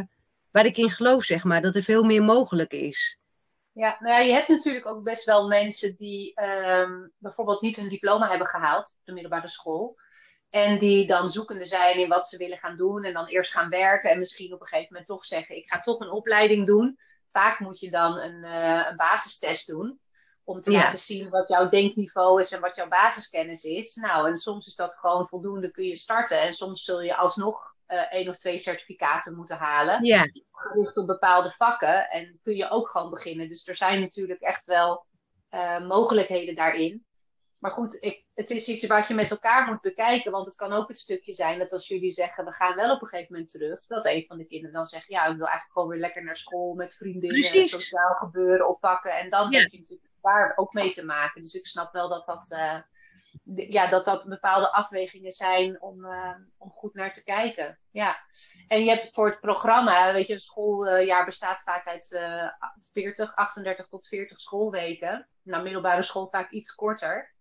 waar ik in geloof, zeg maar, dat er veel meer mogelijk is. Ja, nou ja, je hebt natuurlijk ook best wel mensen die um, bijvoorbeeld niet hun diploma hebben gehaald op de middelbare school. En die dan zoekende zijn in wat ze willen gaan doen. En dan eerst gaan werken. En misschien op een gegeven moment toch zeggen: Ik ga toch een opleiding doen. Vaak moet je dan een, uh, een basistest doen. Om te laten zien wat jouw denkniveau is en wat jouw basiskennis is. Nou, en soms is dat gewoon voldoende, kun je starten. En soms zul je alsnog uh, één of twee certificaten moeten halen. Ja. Gericht op bepaalde vakken. En kun je ook gewoon beginnen. Dus er zijn natuurlijk echt wel uh, mogelijkheden daarin. maar goed, ik, het is iets wat je met elkaar moet bekijken. Want het kan ook het stukje zijn dat als jullie zeggen, we gaan wel op een gegeven moment terug. Dat een van de kinderen dan zegt, ja, ik wil eigenlijk gewoon weer lekker naar school met vriendinnen. Precies. Sociaal gebeuren oppakken. En dan Ja. heb je natuurlijk daar ook mee te maken. Dus ik snap wel dat dat, eh, ja, dat, dat bepaalde afwegingen zijn om, eh, om goed naar te kijken. Ja. En je hebt voor het programma, weet je, een schooljaar bestaat vaak uit eh 40, 38 tot 40 schoolweken. Nou, middelbare school vaak iets korter.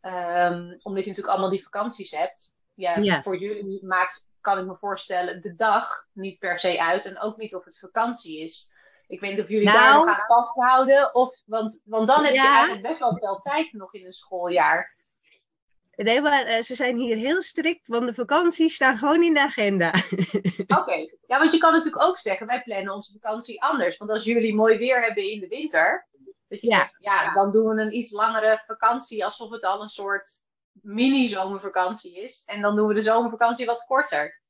Ehm, omdat je natuurlijk allemaal die vakanties hebt. Ja, Ja. Voor jullie maakt, kan ik me voorstellen, de dag niet per se uit. En ook niet of het vakantie is. Ik weet niet of jullie Nou. daar nog aan vasthouden. Of, want, want dan heb je Ja. eigenlijk best wel veel tijd nog in een schooljaar. Nee, maar eh, ze zijn hier heel strikt, want de vakanties staan gewoon in de agenda. (laughs) Oké, ja, want je kan natuurlijk ook zeggen, wij plannen onze vakantie anders. Want als jullie mooi weer hebben in de winter, dat je Ja. zegt, ja, dan doen we een iets langere vakantie, alsof het al een soort mini-zomervakantie is. En dan doen we de zomervakantie wat korter.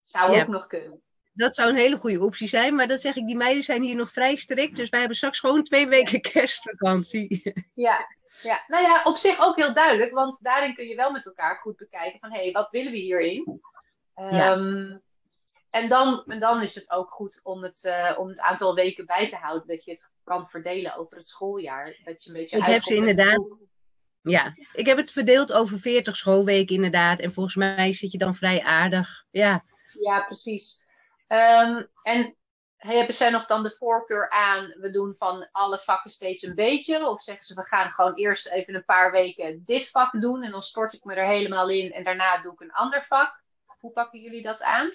Zou Ja. ook nog kunnen. Dat zou een hele goede optie zijn, maar dat zeg ik, die meiden zijn hier nog vrij strikt. Dus wij hebben straks gewoon twee weken (laughs) kerstvakantie. Ja. Ja, nou ja, op zich ook heel duidelijk, want daarin kun je wel met elkaar goed bekijken van, hé, hey, wat willen we hierin? Ja. Ehm, en, dan, en dan is het ook goed om het, eh, om het aantal weken bij te houden, dat je het kan verdelen over het schooljaar. Dat je een beetje Ik heb ze inderdaad- Ja, ik heb het verdeeld over 40 schoolweken inderdaad. En volgens mij zit je dan vrij aardig. Ja, Ja, precies. Ehm, en hebben zij nog dan de voorkeur aan, we doen van alle vakken steeds een beetje? Of zeggen ze, we gaan gewoon eerst even een paar weken dit vak doen en dan stort ik me er helemaal in en daarna doe ik een ander vak? Hoe pakken jullie dat aan?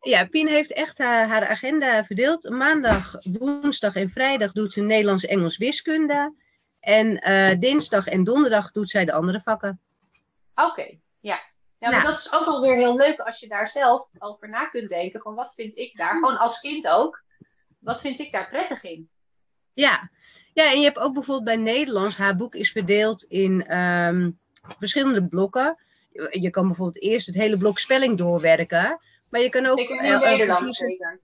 ja Pien heeft echt haar, haar agenda verdeeld. Maandag, woensdag en vrijdag doet ze Nederlands, Engels, wiskunde. En eh, dinsdag en donderdag doet zij de andere vakken. Oké, ja. Ja, maar Nou. dat is ook wel weer heel leuk als je daar zelf over na kunt denken. Van wat vind ik daar, gewoon als kind ook, wat vind ik daar prettig in? Ja. ja, en je hebt ook bijvoorbeeld bij Nederlands, haar boek is verdeeld in ehm, verschillende blokken. Je kan bijvoorbeeld eerst het hele blok spelling doorwerken. Maar je kan ook. Ik eh, over Nederland kiezen- zeker.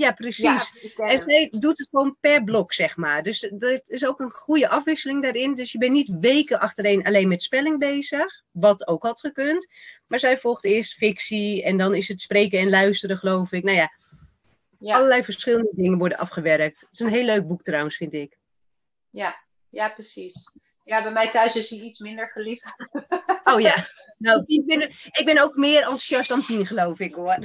Ja, precies. Ja, En zij doet het gewoon per blok, zeg maar. Dus dat is ook een goede afwisseling daarin. Dus je bent niet weken achtereen alleen met spelling bezig, wat ook had gekund. Maar zij volgt eerst fictie en dan is het spreken en luisteren, geloof ik. Nou ja, Ja. allerlei verschillende dingen worden afgewerkt. Het is een heel leuk boek trouwens, vind ik. Ja, ja, precies. Ja, bij mij thuis is hij iets minder geliefd. Oh ja. (laughs) Nou, ik ben, ik ben ook meer enthousiast dan Pien, geloof ik hoor.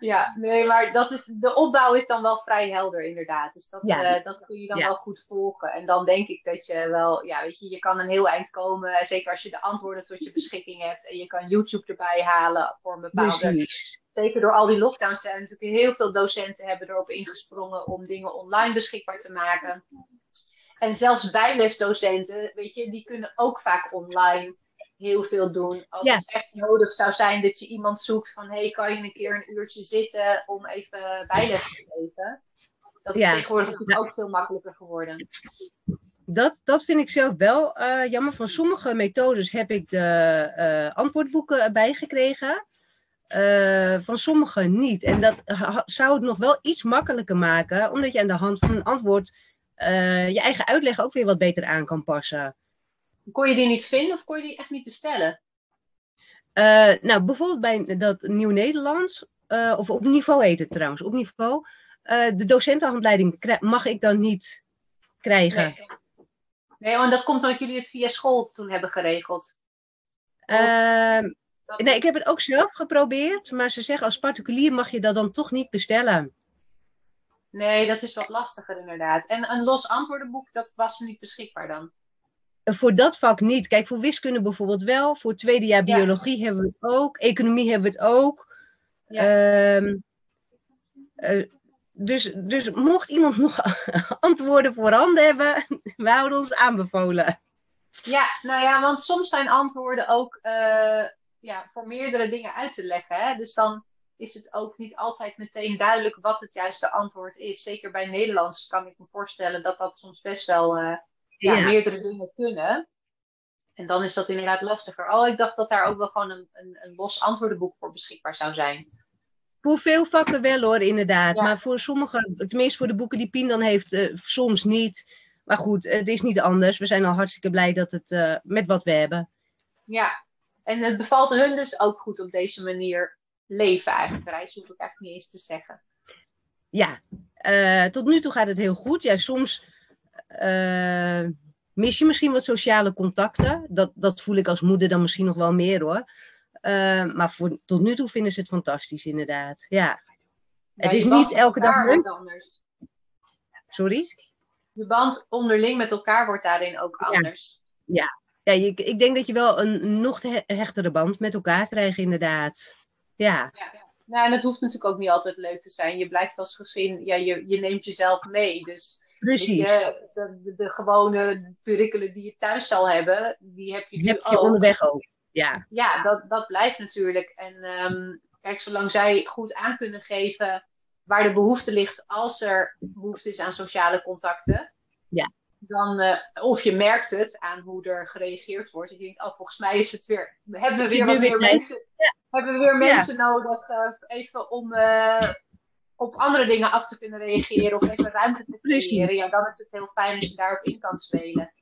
Ja, nee, maar dat is, de opbouw is dan wel vrij helder, inderdaad. Dus dat, Ja. eh, dat kun je dan Ja. wel goed volgen. En dan denk ik dat je wel, ja, weet je, je kan een heel eind komen. Zeker als je de antwoorden tot je beschikking hebt. En je kan YouTube erbij halen voor een bepaalde. Precies. Zeker door al die lockdowns zijn natuurlijk heel veel docenten hebben erop ingesprongen om dingen online beschikbaar te maken. En zelfs bijlesdocenten, weet je, die kunnen ook vaak online heel veel doen. Als Ja. het echt nodig zou zijn dat je iemand zoekt van, hey, kan je een keer een uurtje zitten om even bijles te geven? Dat is Ja. tegenwoordig natuurlijk ook veel makkelijker geworden. Dat, dat vind ik zelf wel eh, jammer. Van sommige methodes heb ik de eh, antwoordboeken erbij gekregen. Eh, van sommige niet. En dat zou het nog wel iets makkelijker maken, omdat je aan de hand van een antwoord eh, je eigen uitleg ook weer wat beter aan kan passen. Kon je die niet vinden of kon je die echt niet bestellen? Eh, nou, bijvoorbeeld bij dat Nieuw Nederlands, eh, of op niveau heet het trouwens, op niveau, de docentenhandleiding mag ik dan niet krijgen. Nee. Nee, want dat komt omdat jullie het via school toen hebben geregeld. Ehm, Dat- Nee, ik heb het ook zelf geprobeerd, maar ze zeggen als particulier mag je dat dan toch niet bestellen. Nee, dat is wat lastiger inderdaad. En een los antwoordenboek, dat was niet beschikbaar dan. Voor dat vak niet. Kijk, voor wiskunde bijvoorbeeld wel. Voor het tweede jaar Ja. biologie hebben we het ook. Economie hebben we het ook. Ja. Ehm, eh, dus, dus mocht iemand nog (laughs) antwoorden voorhanden hebben, (laughs) we houden ons aanbevolen. Ja, nou ja, want soms zijn antwoorden ook eh, ja, voor meerdere dingen uit te leggen. Hè? Dus dan is het ook niet altijd meteen duidelijk wat het juiste antwoord is. Zeker bij Nederlands kan ik me voorstellen dat dat soms best wel eh, ja, Ja. meerdere dingen kunnen. En dan is dat inderdaad lastiger. Oh, ik dacht dat daar ook wel gewoon een, een, een los antwoordenboek voor beschikbaar zou zijn. Voor veel vakken wel hoor, inderdaad. Ja. Maar voor sommige, tenminste voor de boeken die Pien dan heeft, eh, soms niet. maar goed, het is niet anders. We zijn al hartstikke blij dat het uh, met wat we hebben. Ja, en het bevalt hun dus ook goed op deze manier leven eigenlijk. Reis hoef ik eigenlijk niet eens te zeggen. Ja, uh, tot nu toe gaat het heel goed. Ja, soms uh, mis je misschien wat sociale contacten. Dat, dat voel ik als moeder dan misschien nog wel meer hoor. Uh, maar voor, tot nu toe vinden ze het fantastisch inderdaad. Ja. het is niet elke dag leuk. Anders. Sorry? Je band onderling met elkaar wordt daarin ook anders. Ja, ja. ja ik, ik denk dat je wel een nog hechtere band met elkaar krijgt inderdaad. Ja. ja. Nou, en het hoeft natuurlijk ook niet altijd leuk te zijn. Je blijft als gezin, ja, je, je neemt jezelf mee. Dus Precies. Je, de, de, de, gewone curriculum die je thuis zal hebben, die heb je nu heb je onderweg ook. Ja, ja dat, dat blijft natuurlijk. En um, kijk, zolang zij goed aan kunnen geven waar de behoefte ligt als er behoefte is aan sociale contacten. Ja. Dan, uh, of je merkt het aan hoe er gereageerd wordt. Je denkt, oh, volgens mij is het weer. Hebben we weer wat meer mensen, ja. hebben we weer mensen ja. nodig uh, even om uh, op andere dingen af te kunnen reageren of even ruimte te creëren. Ja, dan is het heel fijn als je daarop in kan spelen.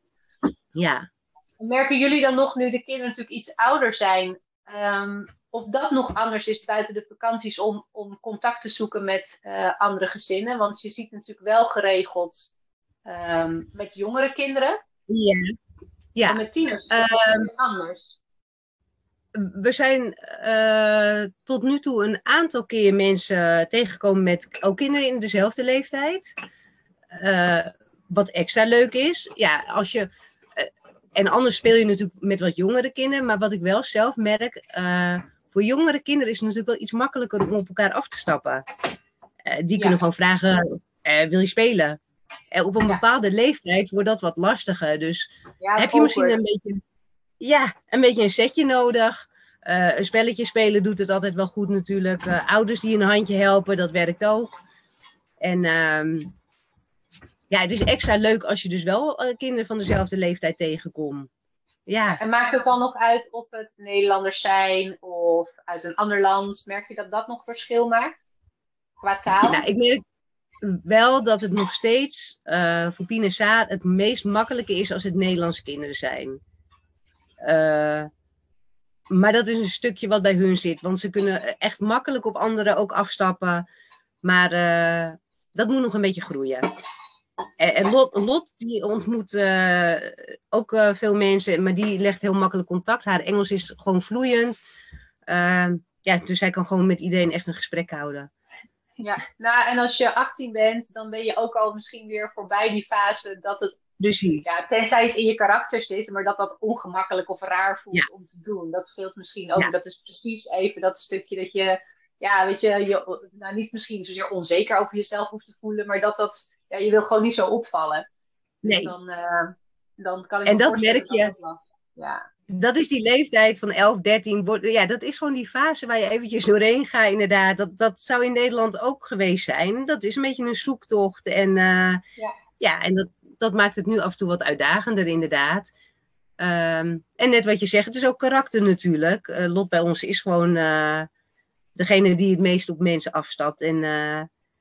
Ja. Merken jullie dan nog, nu de kinderen natuurlijk iets ouder zijn, um, of dat nog anders is buiten de vakanties om, om contact te zoeken met andere gezinnen? Want je ziet natuurlijk wel geregeld um, met jongere kinderen. Ja. ja. En met tieners um, anders we zijn uh, tot nu toe een aantal keer mensen tegengekomen met ook kinderen in dezelfde leeftijd. Uh, wat extra leuk is. Ja, als je. Uh, en anders speel je natuurlijk met wat jongere kinderen. Maar wat ik wel zelf merk. voor jongere kinderen is het natuurlijk wel iets makkelijker om op elkaar af te stappen. die kunnen gewoon vragen: wil je spelen? En op een bepaalde leeftijd wordt dat wat lastiger. Dus ja, heb je misschien een beetje ja, een beetje een setje nodig. Uh, een spelletje spelen doet het altijd wel goed natuurlijk. Uh, ouders die een handje helpen, dat werkt ook. En um, ja, het is extra leuk als je dus wel uh, kinderen van dezelfde leeftijd tegenkomt. Ja. En maakt het dan nog uit of het Nederlanders zijn of uit een ander land? Merk je dat dat nog verschil maakt? Qua taal? Nou, ik merk wel dat het nog steeds voor Pien en Saar het meest makkelijke is als het Nederlandse kinderen zijn. Uh, maar dat is een stukje wat bij hun zit. Want ze kunnen echt makkelijk op anderen ook afstappen. Maar uh, dat moet nog een beetje groeien. En, Lot, die ontmoet uh, ook uh, veel mensen, maar die legt heel makkelijk contact. Haar Engels is gewoon vloeiend. ja, dus zij kan gewoon met iedereen echt een gesprek houden. Ja, nou en als je 18 bent, dan ben je ook al misschien weer voorbij die fase dat het Precies. Ja, tenzij het in je karakter zit, maar dat dat ongemakkelijk of raar voelt ja. om te doen. Dat scheelt misschien ook. Ja. Dat is precies even dat stukje dat je, ja, weet je, je nou, niet misschien zozeer onzeker over jezelf hoeft te voelen, maar dat dat, ja, je wil gewoon niet zo opvallen. Dus nee. dan, uh, dan kan ik En dat merk je. Dat, ja. Dat is die leeftijd van 11, 13. Ja, dat is gewoon die fase waar je eventjes doorheen gaat, inderdaad. Dat, dat zou in Nederland ook geweest zijn. Dat is een beetje een zoektocht. En, uh, ja. ja, en dat, dat maakt het nu af en toe wat uitdagender, inderdaad. Um, en net wat je zegt, het is ook karakter natuurlijk. Uh, Lot bij ons is gewoon uh, degene die het meest op mensen afstapt. En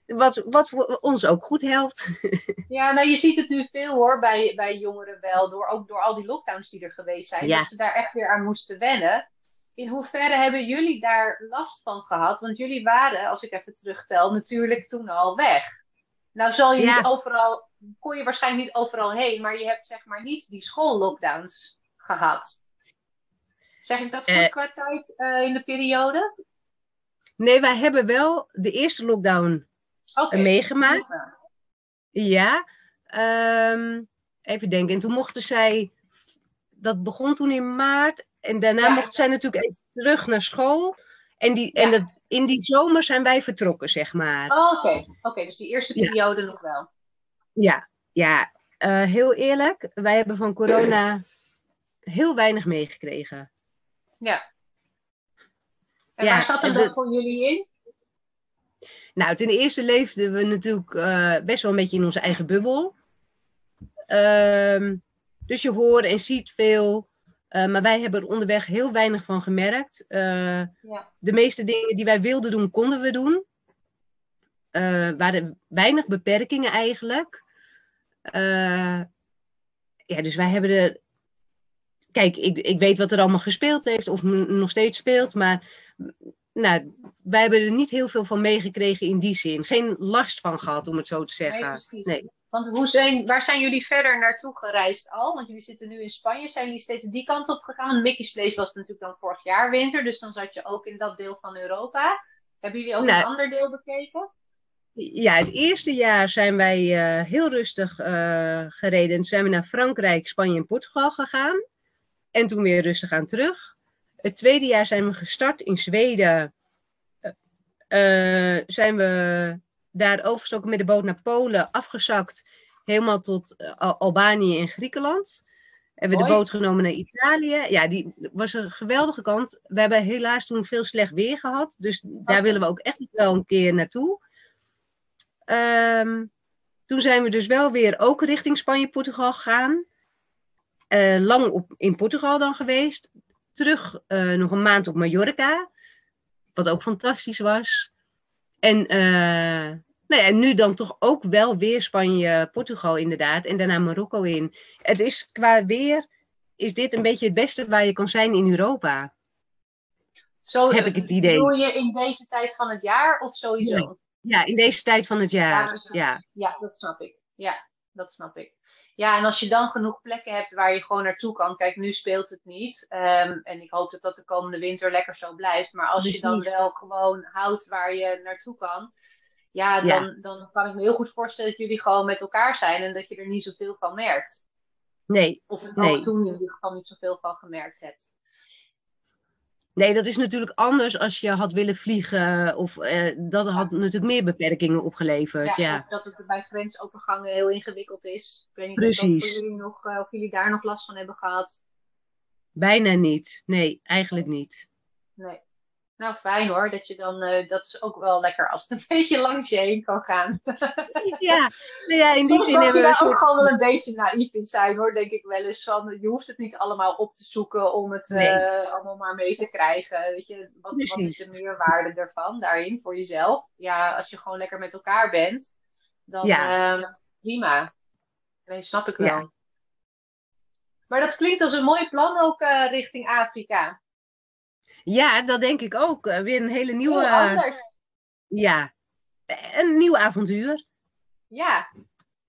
wat, wat ons ook goed helpt. (laughs) ja, nou je ziet het nu veel hoor bij, bij jongeren wel. Door, ook door al die lockdowns die er geweest zijn. Ja. Dat ze daar echt weer aan moesten wennen. In hoeverre hebben jullie daar last van gehad? Want jullie waren, als ik even terugtel, natuurlijk toen al weg. Nou zal je ja. niet overal, kon je waarschijnlijk niet overal heen, maar je hebt zeg maar niet die schoollockdowns gehad. Zeg ik dat goed uh, qua tijd uh, in de periode? Nee, wij hebben wel de eerste lockdown okay. meegemaakt. Ja, um, even denken. En toen mochten zij, dat begon toen in maart. En daarna ja. mochten zij natuurlijk even terug naar school. En, die, ja. en dat, in die zomer zijn wij vertrokken, zeg maar. Oh, oké. Okay. okay. dus die eerste periode ja. nog wel. Ja, ja. Uh, heel eerlijk, wij hebben van corona heel weinig meegekregen. Ja. En waar zat dan voor jullie in? Nou, ten eerste leefden we natuurlijk uh, best wel een beetje in onze eigen bubbel. Uh, dus je hoort en ziet veel. Uh, maar wij hebben er onderweg heel weinig van gemerkt. Uh, ja. De meeste dingen die wij wilden doen, konden we doen. Uh, waren weinig beperkingen eigenlijk. ja, dus wij hebben er. Kijk, ik, ik weet wat er allemaal gespeeld heeft, of nog steeds speelt, maar nou, wij hebben er niet heel veel van meegekregen in die zin. Geen last van gehad, om het zo te zeggen. Nee, nee. Want hoe zijn, waar zijn jullie verder naartoe gereisd al? Want jullie zitten nu in Spanje. Zijn jullie steeds die kant op gegaan? Mickey's Place was natuurlijk dan vorig jaar winter. Dus dan zat je ook in dat deel van Europa. Hebben jullie ook nou, een ander deel bekeken? Ja, het eerste jaar zijn wij uh, heel rustig uh, gereden. Zijn we naar Frankrijk, Spanje en Portugal gegaan. En toen weer rustig aan terug. Het tweede jaar zijn we gestart in Zweden. Uh, zijn we daar overgestoken met de boot naar Polen, afgezakt helemaal tot Albanië en Griekenland. Hebben we de boot genomen naar Italië. Ja, die was een geweldige kant. We hebben helaas toen veel slecht weer gehad. Dus daar willen we ook echt wel een keer naartoe. Um, toen zijn we dus wel weer ook richting Spanje-Portugal gegaan. Uh, lang op, in Portugal dan geweest. Terug uh, nog een maand op Mallorca. Wat ook fantastisch was. En, uh, nou ja, nu dan toch ook wel weer Spanje-Portugal inderdaad. En daarna Marokko in. Het is qua weer, is dit een beetje het beste waar je kan zijn in Europa. Zo heb ik het idee. Doe je in deze tijd van het jaar of sowieso? Ja. Ja, in deze tijd van het jaar. Ja, ja. dat snap ik. Ja, dat snap ik. Ja, en als je dan genoeg plekken hebt waar je gewoon naartoe kan. Kijk, nu speelt het niet. Um, en ik hoop dat dat de komende winter lekker zo blijft. Maar als je dan wel gewoon houdt waar je naartoe kan. Ja dan, ja. dan kan ik me heel goed voorstellen dat jullie gewoon met elkaar zijn. En dat je er niet zoveel van merkt. Nee. Of ik nee. toen in ieder geval niet zoveel van gemerkt hebt. Nee, dat is natuurlijk anders als je had willen vliegen. Of uh, dat had natuurlijk meer beperkingen opgeleverd. Ja, ja. dat het bij grensovergangen heel ingewikkeld is. Ik weet niet Precies. Of, jullie nog, uh, of jullie daar nog last van hebben gehad. Bijna niet. Nee, eigenlijk niet. Nee. Nou, fijn hoor. Dat je dan, uh, dat is ook wel lekker als het een (laughs) beetje langs je heen kan gaan. ja, nou ja, in die zin hebben we. daar soort... ook gewoon wel een beetje naïef in zijn hoor, denk ik wel eens. Van, je hoeft het niet allemaal op te zoeken om het nee. uh, allemaal maar mee te krijgen. Weet je, wat, wat is de meerwaarde ervan daarin voor jezelf? Ja, als je gewoon lekker met elkaar bent, dan ja. uh, prima. Nee, snap ik wel. Ja. Maar dat klinkt als een mooi plan ook uh, richting Afrika. Ja, dat denk ik ook. Weer een hele nieuwe. Heel anders. Ja, een nieuw avontuur. Ja,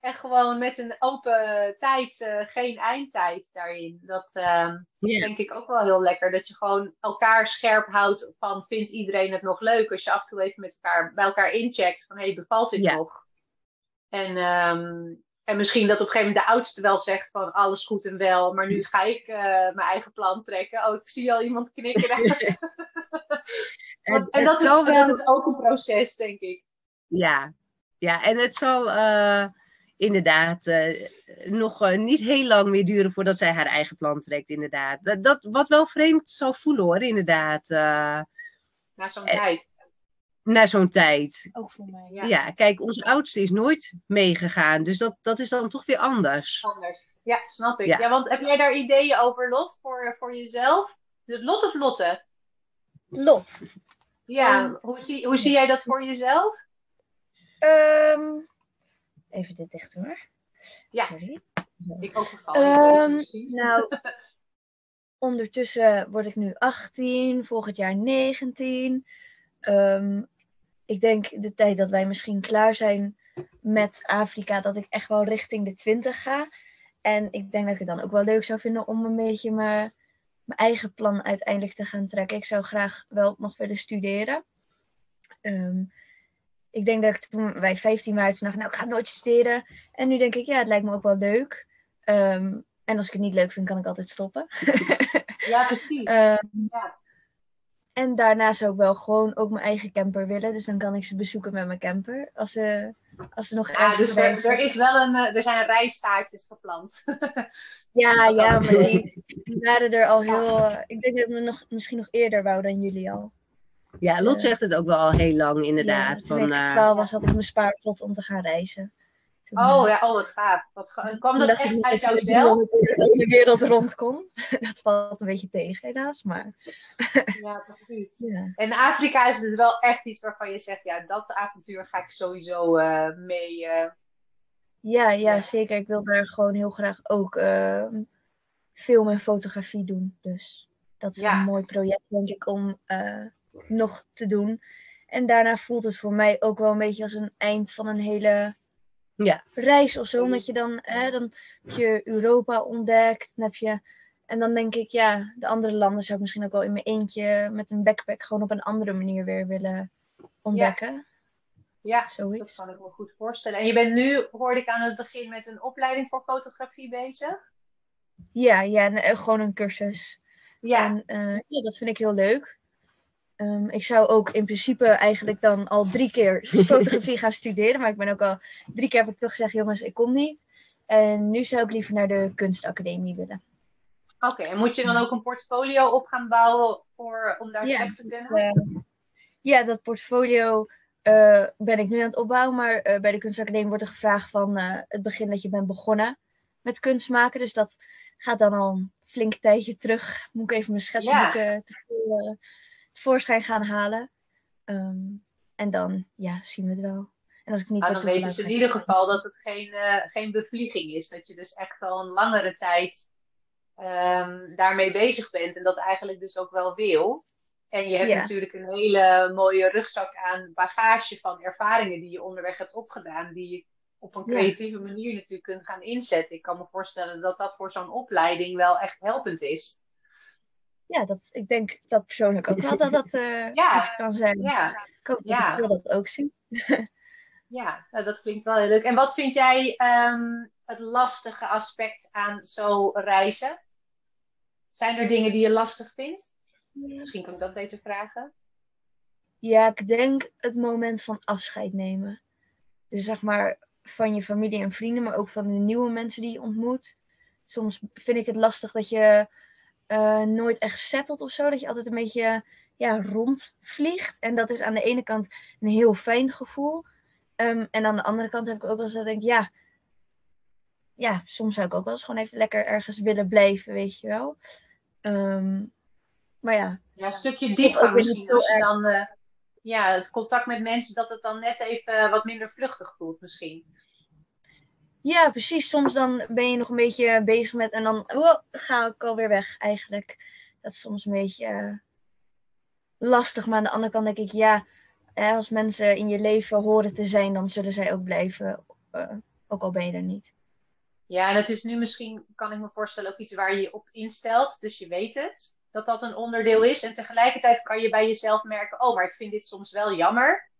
en gewoon met een open tijd, uh, geen eindtijd daarin. Dat uh, is denk ik ook wel heel lekker. Dat je gewoon elkaar scherp houdt van vindt iedereen het nog leuk. Als je af en toe even met elkaar, bij elkaar incheckt van hé, hey, bevalt dit nog? En um, en misschien dat op een gegeven moment de oudste wel zegt van alles goed en wel, maar nu ga ik uh, mijn eigen plan trekken. Oh, ik zie al iemand knikken. (laughs) (laughs) en, en dat, is, wel... dat is ook een proces, denk ik. Ja, ja en het zal uh, inderdaad uh, nog niet heel lang meer duren voordat zij haar eigen plan trekt, inderdaad. Dat, dat wat wel vreemd zal voelen hoor, inderdaad. Na zo'n tijd na zo'n tijd. Ook voor mij, ja. Ja, kijk, onze oudste is nooit meegegaan. Dus dat, dat is dan toch weer anders. Anders. Ja, snap ik. Ja. ja, want heb jij daar ideeën over, Lot, voor, voor jezelf? Lot of Lotte? Lot. Ja, um, hoe, zie, hoe zie jij dat voor jezelf? Um, even dit dicht hoor. Ja, Sorry. ik ook um, Nou, (laughs) ondertussen word ik nu 18, volgend jaar 19. Um, ik denk de tijd dat wij misschien klaar zijn met Afrika, dat ik echt wel richting de 20 ga. En ik denk dat ik het dan ook wel leuk zou vinden om een beetje mijn, mijn eigen plan uiteindelijk te gaan trekken. Ik zou graag wel nog willen studeren. Um, ik denk dat ik toen wij 15 waren, toen dacht nou, ik ga nooit studeren. En nu denk ik, ja, het lijkt me ook wel leuk. Um, en als ik het niet leuk vind, kan ik altijd stoppen. ja, (laughs) precies. Um, ja. En daarna zou ik wel gewoon ook mijn eigen camper willen. Dus dan kan ik ze bezoeken met mijn camper. Als ze, als ze nog ja, dus er, er, is wel een, er zijn rijstaartjes gepland. (laughs) ja, ja, maar die, die, waren er al heel... Ik denk dat we nog, misschien nog eerder wou dan jullie al. Ja, Lot zegt het ook wel al heel lang inderdaad. Ja, toen van, ik 12 was, had ik mijn spaarpot om te gaan reizen. Oh ja, oh wat gaaf. Wat ga... Kwam dat echt uit jouzelf? Dat de wereld rond kon. (laughs) Dat valt een beetje tegen helaas, maar... (laughs) Ja, precies. Ja. En Afrika is dus wel echt iets waarvan je zegt, ja, dat avontuur ga ik sowieso uh, mee... Uh... Ja, ja, zeker. Ik wil daar gewoon heel graag ook ehm, film en fotografie doen. Dus dat is Ja. een mooi project, denk ik, om eh, nog te doen. En daarna voelt het voor mij ook wel een beetje als een eind van een hele Ja. reis of zo. Omdat je dan, hè, dan heb je Europa ontdekt. Dan heb je, en dan denk ik, ja, de andere landen zou ik misschien ook wel in mijn eentje met een backpack gewoon op een andere manier weer willen ontdekken. Ja, dat Zoiets. kan ik me goed voorstellen. En je bent nu, hoorde ik aan het begin, met een opleiding voor fotografie bezig. Ja, ja, eh, gewoon een cursus. Ja, En eh, ja, dat vind ik heel leuk. Ehm, ik zou ook in principe eigenlijk dan al drie keer (laughs) fotografie gaan studeren. Maar ik ben ook al drie keer heb ik toch gezegd, jongens, ik kom niet. En nu zou ik liever naar de kunstacademie willen. oké. En moet je dan ook een portfolio op gaan bouwen voor, om daar Ja, terecht te kunnen? Eh, ja, dat portfolio eh, ben ik nu aan het opbouwen. Maar eh, bij de kunstacademie wordt er gevraagd van eh, het begin dat je bent begonnen met kunst maken. Dus dat gaat dan al een flink tijdje terug. Moet ik even mijn schetsenboeken te tevoorschijn gaan halen. Ehm, en dan, ja, zien we het wel. En als ik niet Nou, dan weten ze in ieder geval dat het geen, eh, geen bevlieging is. Dat je dus echt al een langere tijd ehm, daarmee bezig bent. En dat eigenlijk dus ook wel wil. En je hebt Ja. natuurlijk een hele mooie rugzak aan bagage van ervaringen die je onderweg hebt opgedaan. Die je op een Ja. creatieve manier natuurlijk kunt gaan inzetten. Ik kan me voorstellen dat dat voor zo'n opleiding wel echt helpend is. Ja, dat, ik denk dat persoonlijk ook wel dat dat eh, (laughs) Ja. iets kan zijn. Ja, Ik hoop dat Ja. ik dat ook ziet. (laughs) ja nou, dat klinkt wel heel leuk. En wat vind jij ehm, het lastige aspect aan zo reizen? Zijn er dingen die je lastig vindt? Misschien kan ik dat beter vragen. Ja, ik denk het moment van afscheid nemen. Dus zeg maar van je familie en vrienden, maar ook van de nieuwe mensen die je ontmoet. Soms vind ik het lastig dat je eh, nooit echt settelt of zo. Dat je altijd een beetje ja, rondvliegt. En dat is aan de ene kant een heel fijn gevoel. Ehm, en aan de andere kant heb ik ook wel eens dat ik denk, ja, ja, soms zou ik ook wel eens gewoon even lekker ergens willen blijven, weet je wel. Ehm, maar ja, Ja, een stukje niet misschien. zo Als je dan eh, ja, het contact met mensen, dat het dan net even wat minder vluchtig voelt misschien. Ja, precies. Soms dan ben je nog een beetje bezig met en dan wow, ga ik alweer weg eigenlijk. Dat is soms een beetje eh, lastig. Maar aan de andere kant denk ik, ja, als mensen in je leven horen te zijn, dan zullen zij ook blijven. eh, ook al ben je er niet. Ja, en het is nu misschien, kan ik me voorstellen, ook iets waar je je op instelt. Dus je weet het, dat dat een onderdeel is. En tegelijkertijd kan je bij jezelf merken, oh, maar ik vind dit soms wel jammer.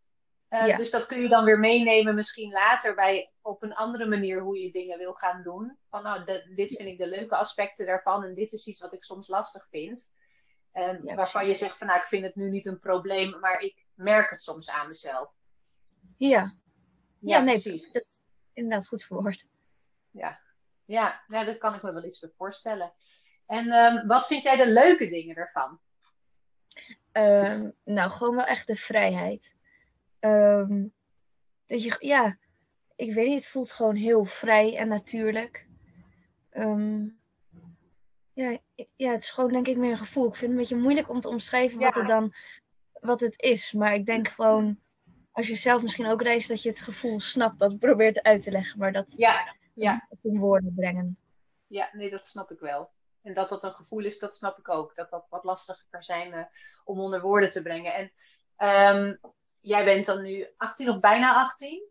Eh, Ja. Dus dat kun je dan weer meenemen misschien later bij op een andere manier hoe je dingen wil gaan doen. Van nou, de- dit vind ik de leuke aspecten daarvan en dit is iets wat ik soms lastig vind. En Ja, waarvan je zegt van nou, ik vind het nu niet een probleem, maar ik merk het soms aan mezelf. Ja, ja, nee, precies. dat is inderdaad goed verwoord. Ja, ja nou, dat kan ik me wel iets voor voorstellen. En ehm, wat vind jij de leuke dingen ervan? Ehm, nou, gewoon wel echt de vrijheid. Ehm, dat je, ja, ik weet niet, het voelt gewoon heel vrij en natuurlijk. Ehm, ja, ja, het is gewoon denk ik meer een gevoel. Ik vind het een beetje moeilijk om te omschrijven wat Ja. het dan wat het is. Maar ik denk gewoon, als je zelf misschien ook reist, dat je het gevoel snapt. Dat probeert uit te leggen, maar dat Ja, ja, in woorden brengen. ja, nee, dat snap ik wel. En dat dat een gevoel is, dat snap ik ook. Dat dat wat lastiger kan zijn eh, om onder woorden te brengen. En ehm, jij bent dan nu 18 of bijna 18?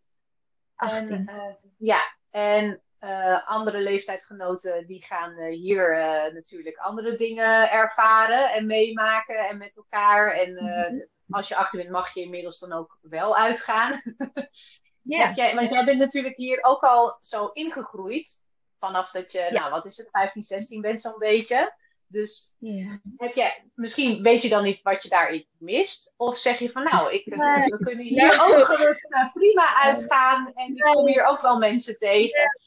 18. En, eh, ja, en eh, andere leeftijdsgenoten die gaan eh, hier natuurlijk andere dingen ervaren en meemaken en met elkaar. En Mhm. als je 18 bent, mag je inmiddels dan ook wel uitgaan. (laughs) Ja, jij, want jij bent natuurlijk hier ook al zo ingegroeid. Vanaf dat je, nou wat is het, 15, 16 bent zo'n beetje. Dus ja. heb jij, misschien weet je dan niet wat je daarin mist. Of zeg je van nou, ik, Nee. we kunnen hier Ja. ook gerust eh, prima uitgaan. En ik kom hier ook wel mensen tegen.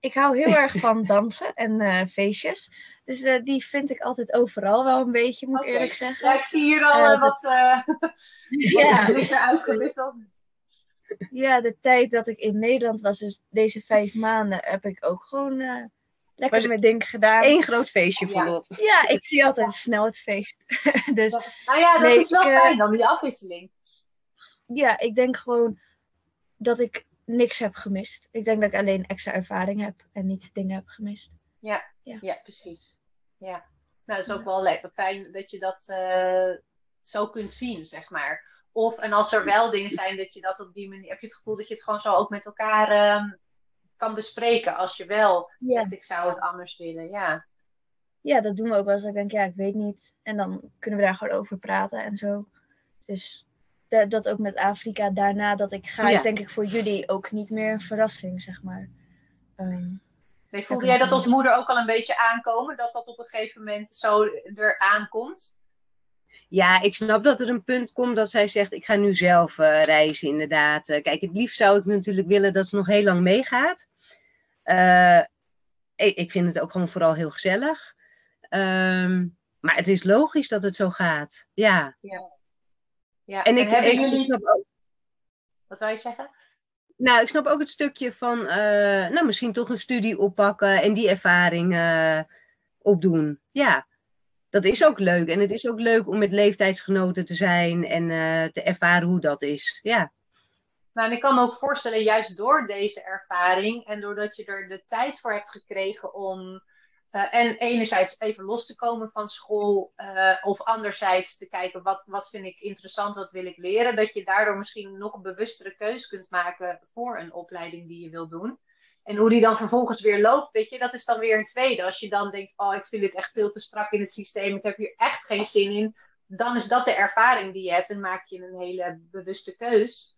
Ik hou heel erg van (laughs) dansen en eh, feestjes. Dus eh, die vind ik altijd overal wel een beetje, moet ik eerlijk zeggen. Ja, ik zie hier al wat, (laughs) (laughs) Ja. wat uitgewisseld. Ja, de tijd dat ik in Nederland was, dus deze vijf maanden, heb ik ook gewoon lekker Was- mijn ding gedaan. Eén groot feestje voor Ja. Lot. Ja, ik zie altijd snel het feest. (laughs) dus Nou ja, dat Nee, is wel eh, fijn dan, die afwisseling. ja, ik denk gewoon dat ik niks heb gemist. Ik denk dat ik alleen extra ervaring heb en niet dingen heb gemist. Ja, Ja. ja. precies. Ja. Nou, dat is ook wel lekker fijn dat je dat eh, zo kunt zien, zeg maar. Of, en als er wel dingen zijn, dat je dat op die manier... Heb je het gevoel dat je het gewoon zo ook met elkaar ehm, kan bespreken? Als je wel Ja. zegt, ik zou het anders willen. Ja, Ja, dat doen we ook wel eens. Ik denk, ja, ik weet niet. En dan kunnen we daar gewoon over praten en zo. Dus da- dat ook met Afrika daarna dat ik ga, Ja. is denk ik voor jullie ook niet meer een verrassing, zeg maar. Nee, voelde jij dat als moeder ook al een beetje aankomen? Dat dat op een gegeven moment zo er aankomt? Ja, ik snap dat er een punt komt dat zij zegt: Ik ga nu zelf eh, reizen, inderdaad. Eh, kijk, het liefst zou ik natuurlijk willen dat ze nog heel lang meegaat. Eh, ik, ik vind het ook gewoon vooral heel gezellig. Ehm, maar het is logisch dat het zo gaat. Ja. Ja, En ik, hebben ik, ik jullie... snap ook, Wat wil je zeggen? nou, ik snap ook het stukje van, nou, misschien toch een studie oppakken en die ervaring opdoen. Ja, dat is ook leuk. En het is ook leuk om met leeftijdsgenoten te zijn en eh, te ervaren hoe dat is. Ja. Nou, ik kan me ook voorstellen, juist door deze ervaring en doordat je er de tijd voor hebt gekregen om eh, en enerzijds even los te komen van school, eh, of anderzijds te kijken wat, wat vind ik interessant, wat wil ik leren, dat je daardoor misschien nog een bewustere keuze kunt maken voor een opleiding die je wil doen. En hoe die dan vervolgens weer loopt, weet je, dat is dan weer een tweede. Als je dan denkt, oh, ik vind dit echt veel te strak in het systeem, ik heb hier echt geen zin in, dan is dat de ervaring die je hebt en maak je een hele bewuste keus.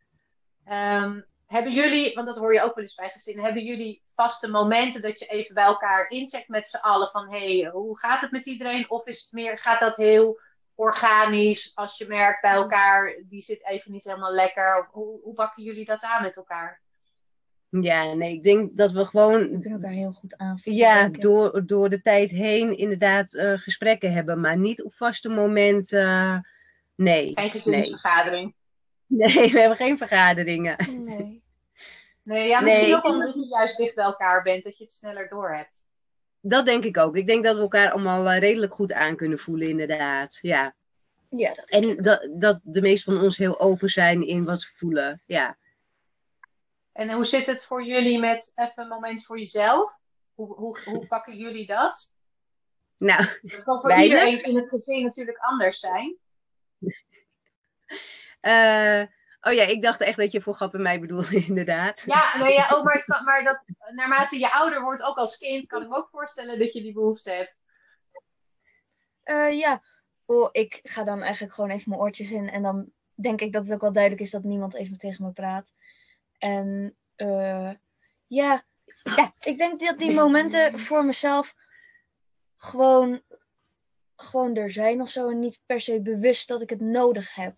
Ehm, hebben jullie, want dat hoor je ook wel eens bij gezinnen, hebben jullie vaste momenten dat je even bij elkaar incheckt met z'n allen van hé, hey, hoe gaat het met iedereen? Of is het meer, gaat dat heel organisch als je merkt bij elkaar, die zit even niet helemaal lekker? Of hoe, hoe pakken jullie dat aan met elkaar? Ja, nee, ik denk dat we gewoon we kunnen elkaar heel goed aanvullen. ja, door, door de tijd heen inderdaad eh, gesprekken hebben, maar niet op vaste momenten. nee. Geen Nee. gezinsvergadering. (laughs) nee, we hebben geen vergaderingen. Nee. Nee, ja, misschien Nee, ook omdat je juist dicht bij elkaar bent, dat je het sneller door hebt. Dat denk ik ook. Ik denk dat we elkaar allemaal eh, redelijk goed aan kunnen voelen, inderdaad. Ja. Ja, dat En dat, dat de meesten van ons heel open zijn in wat ze voelen. Ja. En hoe zit het voor jullie met even een moment voor jezelf? Hoe, hoe, hoe (laughs) pakken jullie dat? Nou, Dat kan voor Weinig. iedereen in het gezin natuurlijk anders zijn. (laughs) eh, oh ja, ik dacht echt dat je voor grap en mij bedoelde, (laughs) inderdaad. Ja, nee, ja oh, maar, het kan- maar dat, naarmate je ouder wordt, ook als kind, kan ik me ook voorstellen dat je die behoefte hebt. Eh, ja, oh, ik ga dan eigenlijk gewoon even mijn oortjes in. En dan denk ik dat het ook wel duidelijk is dat niemand even tegen me praat. En eh, ja, ja, ik denk dat die momenten voor mezelf gewoon, gewoon er zijn of zo. En niet per se bewust dat ik het nodig heb.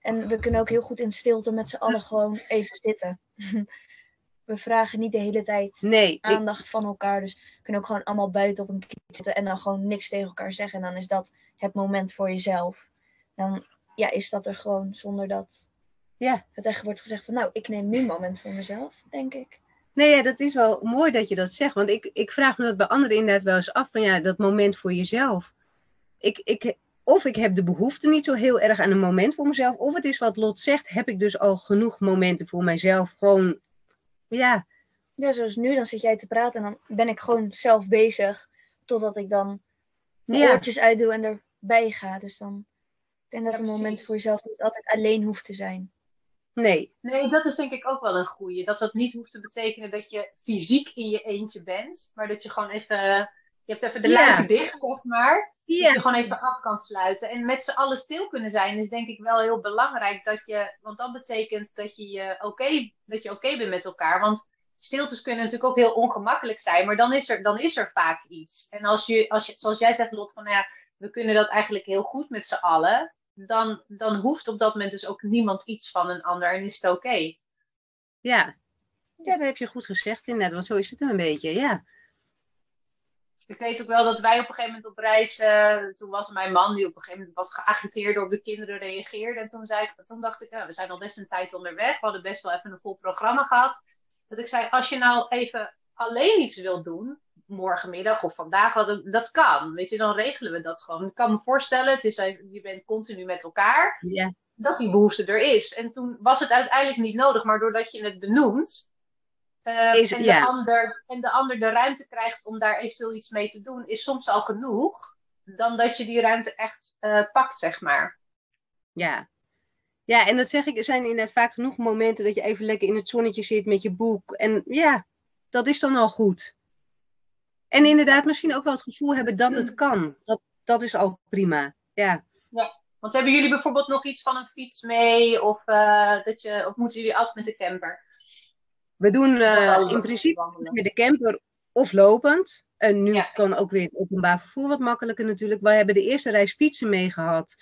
En we kunnen ook heel goed in stilte met z'n allen gewoon even zitten. (laughs) We vragen niet de hele tijd Nee, ik, aandacht van elkaar. Dus we kunnen ook gewoon allemaal buiten op een kiet zitten en dan gewoon niks tegen elkaar zeggen. En dan is dat het moment voor jezelf. Dan ja, is dat er gewoon zonder dat Ja. het echt wordt gezegd van nou, ik neem nu een moment voor mezelf, denk ik. nee, ja, dat is wel mooi dat je dat zegt. Want ik, ik vraag me dat bij anderen inderdaad wel eens af. Van ja, dat moment voor jezelf. Ik, ik, of ik heb de behoefte niet zo heel erg aan een moment voor mezelf. Of het is wat Lot zegt, heb ik dus al genoeg momenten voor mijzelf. Gewoon, ja, Ja, zoals nu, dan zit jij te praten en dan ben ik gewoon zelf bezig. Totdat ik dan mijn Ja. oortjes uitdoe en erbij ga. Dus dan ik denk dat een moment voor jezelf niet altijd alleen hoeft te zijn. Nee. Nee, dat is denk ik ook wel een goeie. Dat dat niet hoeft te betekenen dat je fysiek in je eentje bent, maar dat je gewoon even, je hebt even de Ja. luiken dicht, zeg maar. Dat je gewoon even af kan sluiten. En met z'n allen stil kunnen zijn is denk ik wel heel belangrijk. Dat je, want dat betekent dat je, je oké dat je oké bent met elkaar. Want stiltes kunnen natuurlijk ook heel ongemakkelijk zijn. Maar dan is er, dan is er vaak iets. En als je, als je zoals jij zegt Lot, van nou ja, we kunnen dat eigenlijk heel goed met z'n allen. Dan, dan hoeft op dat moment dus ook niemand iets van een ander. En is het oké. ja. Ja, dat heb je goed gezegd inderdaad. Want zo is het een beetje, ja. Ik weet ook wel dat wij op een gegeven moment op reis, eh, toen was mijn man die op een gegeven moment wat geagiteerd op de kinderen reageerde. En toen, zei ik, toen dacht ik, we zijn al best een tijd onderweg. We hadden best wel even een vol programma gehad. Dat ik zei, als je nou even alleen iets wilt doen, morgenmiddag of vandaag, hadden- dat kan. Weet je, dan regelen we dat gewoon. Ik kan me voorstellen, het is, even- je bent continu met elkaar. Ja, dat die behoefte er is. En toen was het uiteindelijk niet nodig, maar doordat je het benoemt uh, Is- en, ja. de ander, en de ander de ruimte krijgt om daar eventueel iets mee te doen, is soms al genoeg. Dan dat je die ruimte echt eh, pakt, zeg maar. Ja. Ja, en dat zeg ik, er zijn inderdaad vaak genoeg momenten dat je even lekker in het zonnetje zit met je boek. En ja, dat is dan al goed. En inderdaad, misschien ook wel het gevoel hebben dat het kan. Dat, dat is al prima. Ja. Want hebben jullie bijvoorbeeld nog iets van een fiets mee? Of, eh, dat je, of moeten jullie altijd met de camper? We doen eh, in principe met de camper of lopend. En nu Ja. kan ook weer het openbaar vervoer wat makkelijker natuurlijk. We hebben de eerste reis fietsen mee gehad.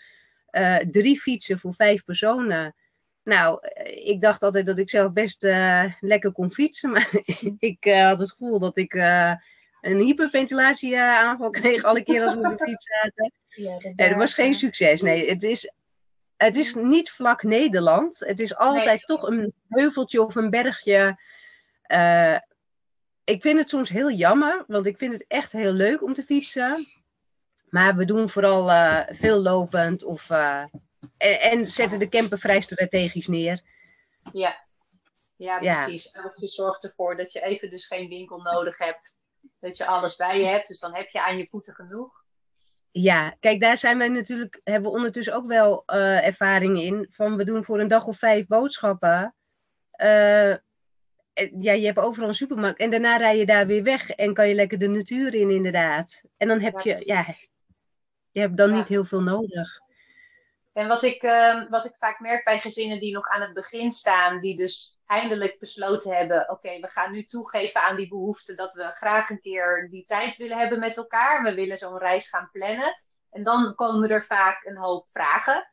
Eh, drie fietsen voor vijf personen. Nou, ik dacht altijd dat ik zelf best lekker kon fietsen. (laughs) Maar ik had het gevoel dat ik een hyperventilatieaanval kreeg alle keer als we op de fiets (laughs) zaten. Ja, Nee, dat was geen succes. Nee, het is, het is niet vlak Nederland. Het is altijd Nee. toch een heuveltje of een bergje. Eh, ik vind het soms heel jammer, want ik vind het echt heel leuk om te fietsen. Maar we doen vooral eh, veel lopend of, eh, en, en zetten de camper vrij strategisch neer. Ja, ja Ja. precies. En je zorgt ervoor dat je even dus geen winkel nodig hebt. Dat je alles bij je hebt. Dus dan heb je aan je voeten genoeg. Ja, kijk, daar zijn wij natuurlijk, hebben we ondertussen ook wel eh ervaring in. Van we doen voor een dag of vijf boodschappen. Eh, ja, je hebt overal een supermarkt. En daarna rij je daar weer weg en kan je lekker de natuur in, inderdaad. En dan heb je, ja, je hebt dan Ja. niet heel veel nodig. En wat ik, ehm, wat ik vaak merk bij gezinnen die nog aan het begin staan, die dus eindelijk besloten hebben: oké, we gaan nu toegeven aan die behoefte dat we graag een keer die tijd willen hebben met elkaar. We willen zo'n reis gaan plannen. En dan komen er vaak een hoop vragen.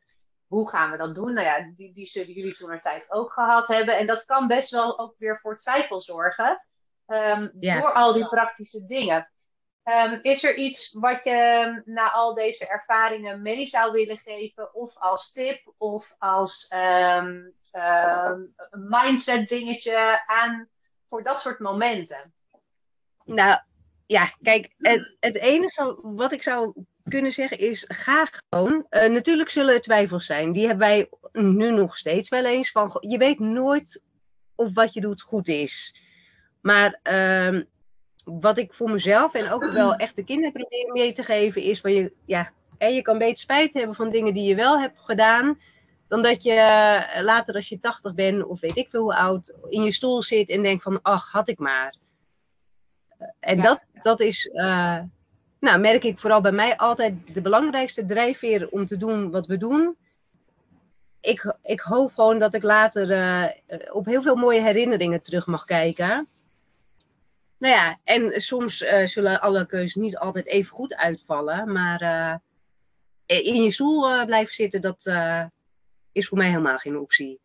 Hoe gaan we dat doen? Nou ja, die, die zullen jullie toen tijd ook gehad hebben. En dat kan best wel ook weer voor twijfel zorgen. ehm, Ja. Door al die praktische dingen. Ehm, is er iets wat je na al deze ervaringen mee zou willen geven? Of als tip of als ehm, ehm, een mindset dingetje aan voor dat soort momenten? Nou, ja, kijk, het, het enige wat ik zou kunnen zeggen is, ga gewoon. Eh, natuurlijk zullen er twijfels zijn. Die hebben wij nu nog steeds wel eens. Van, je weet nooit of wat je doet goed is. Maar ehm, wat ik voor mezelf en ook wel echt de kinderen probeer mee te geven, is van je, ja, hè, je kan beter spijt hebben van dingen die je wel hebt gedaan. Dan dat je eh, later als je 80 bent of weet ik veel hoe oud, in je stoel zit en denkt van ach, had ik maar. En Ja. dat, dat is, eh, nou merk ik vooral bij mij altijd de belangrijkste drijfveer om te doen wat we doen. Ik, ik hoop gewoon dat ik later eh, op heel veel mooie herinneringen terug mag kijken. Nou ja, en soms eh, zullen alle keuzes niet altijd even goed uitvallen. Maar eh, in je stoel eh, blijven zitten, dat eh, is voor mij helemaal geen optie.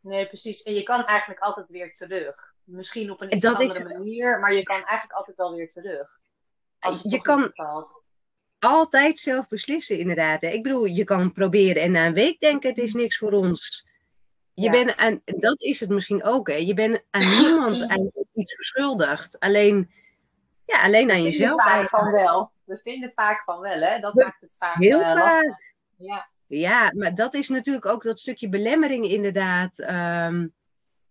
Nee, precies. En je kan eigenlijk altijd weer terug. Misschien op een iets dat andere manier, maar je kan eigenlijk altijd wel weer terug. Als Je kan-. Altijd zelf beslissen, inderdaad. Ik bedoel, je kan proberen en na een week denken: het is niks voor ons. Je Ja. bent aan, dat is het misschien ook, hè? Je bent aan niemand (clears throat) iets verschuldigd. Alleen, ja, alleen aan We vinden jezelf. vaak van wel. We vinden vaak van wel, hè? Dat maakt het vaak Heel vaak. lastig. Ja. Ja, maar dat is natuurlijk ook dat stukje belemmering inderdaad. ehm,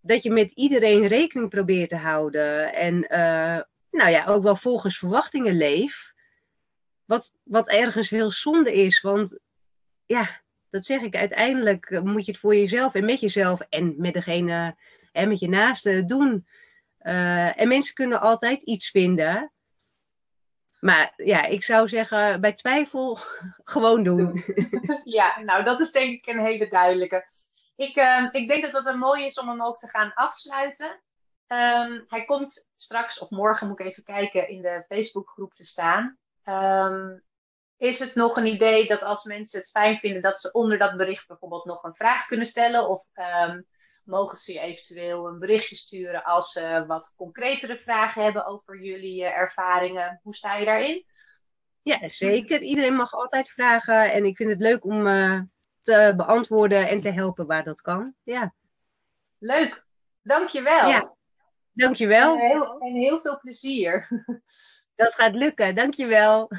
dat je met iedereen rekening probeert te houden. En eh, nou ja, ook wel volgens verwachtingen leeft. Wat, wat ergens heel zonde is. Want ja, dat zeg ik. Uiteindelijk eh, moet je het voor jezelf en met jezelf en met degene en met je naasten doen. Eh, en mensen kunnen altijd iets vinden. Maar ja, ik zou zeggen, bij twijfel (laughs) gewoon doen. (laughs) ja, nou dat is denk ik een hele duidelijke. Ik, eh, ik denk dat het een mooi is om hem ook te gaan afsluiten. Ehm, hij komt straks, of morgen moet ik even kijken, in de Facebookgroep te staan. Ehm, is het nog een idee dat als mensen het fijn vinden, dat ze onder dat bericht bijvoorbeeld nog een vraag kunnen stellen? Of ehm, mogen ze je eventueel een berichtje sturen als ze wat concretere vragen hebben over jullie eh, ervaringen? Hoe sta je daarin? Ja, zeker. Iedereen mag altijd vragen. En ik vind het leuk om eh, te beantwoorden en te helpen waar dat kan. Ja, Leuk, dankjewel. Ja, dankjewel. En heel, en heel veel plezier. (laughs) Dat gaat lukken. Dankjewel.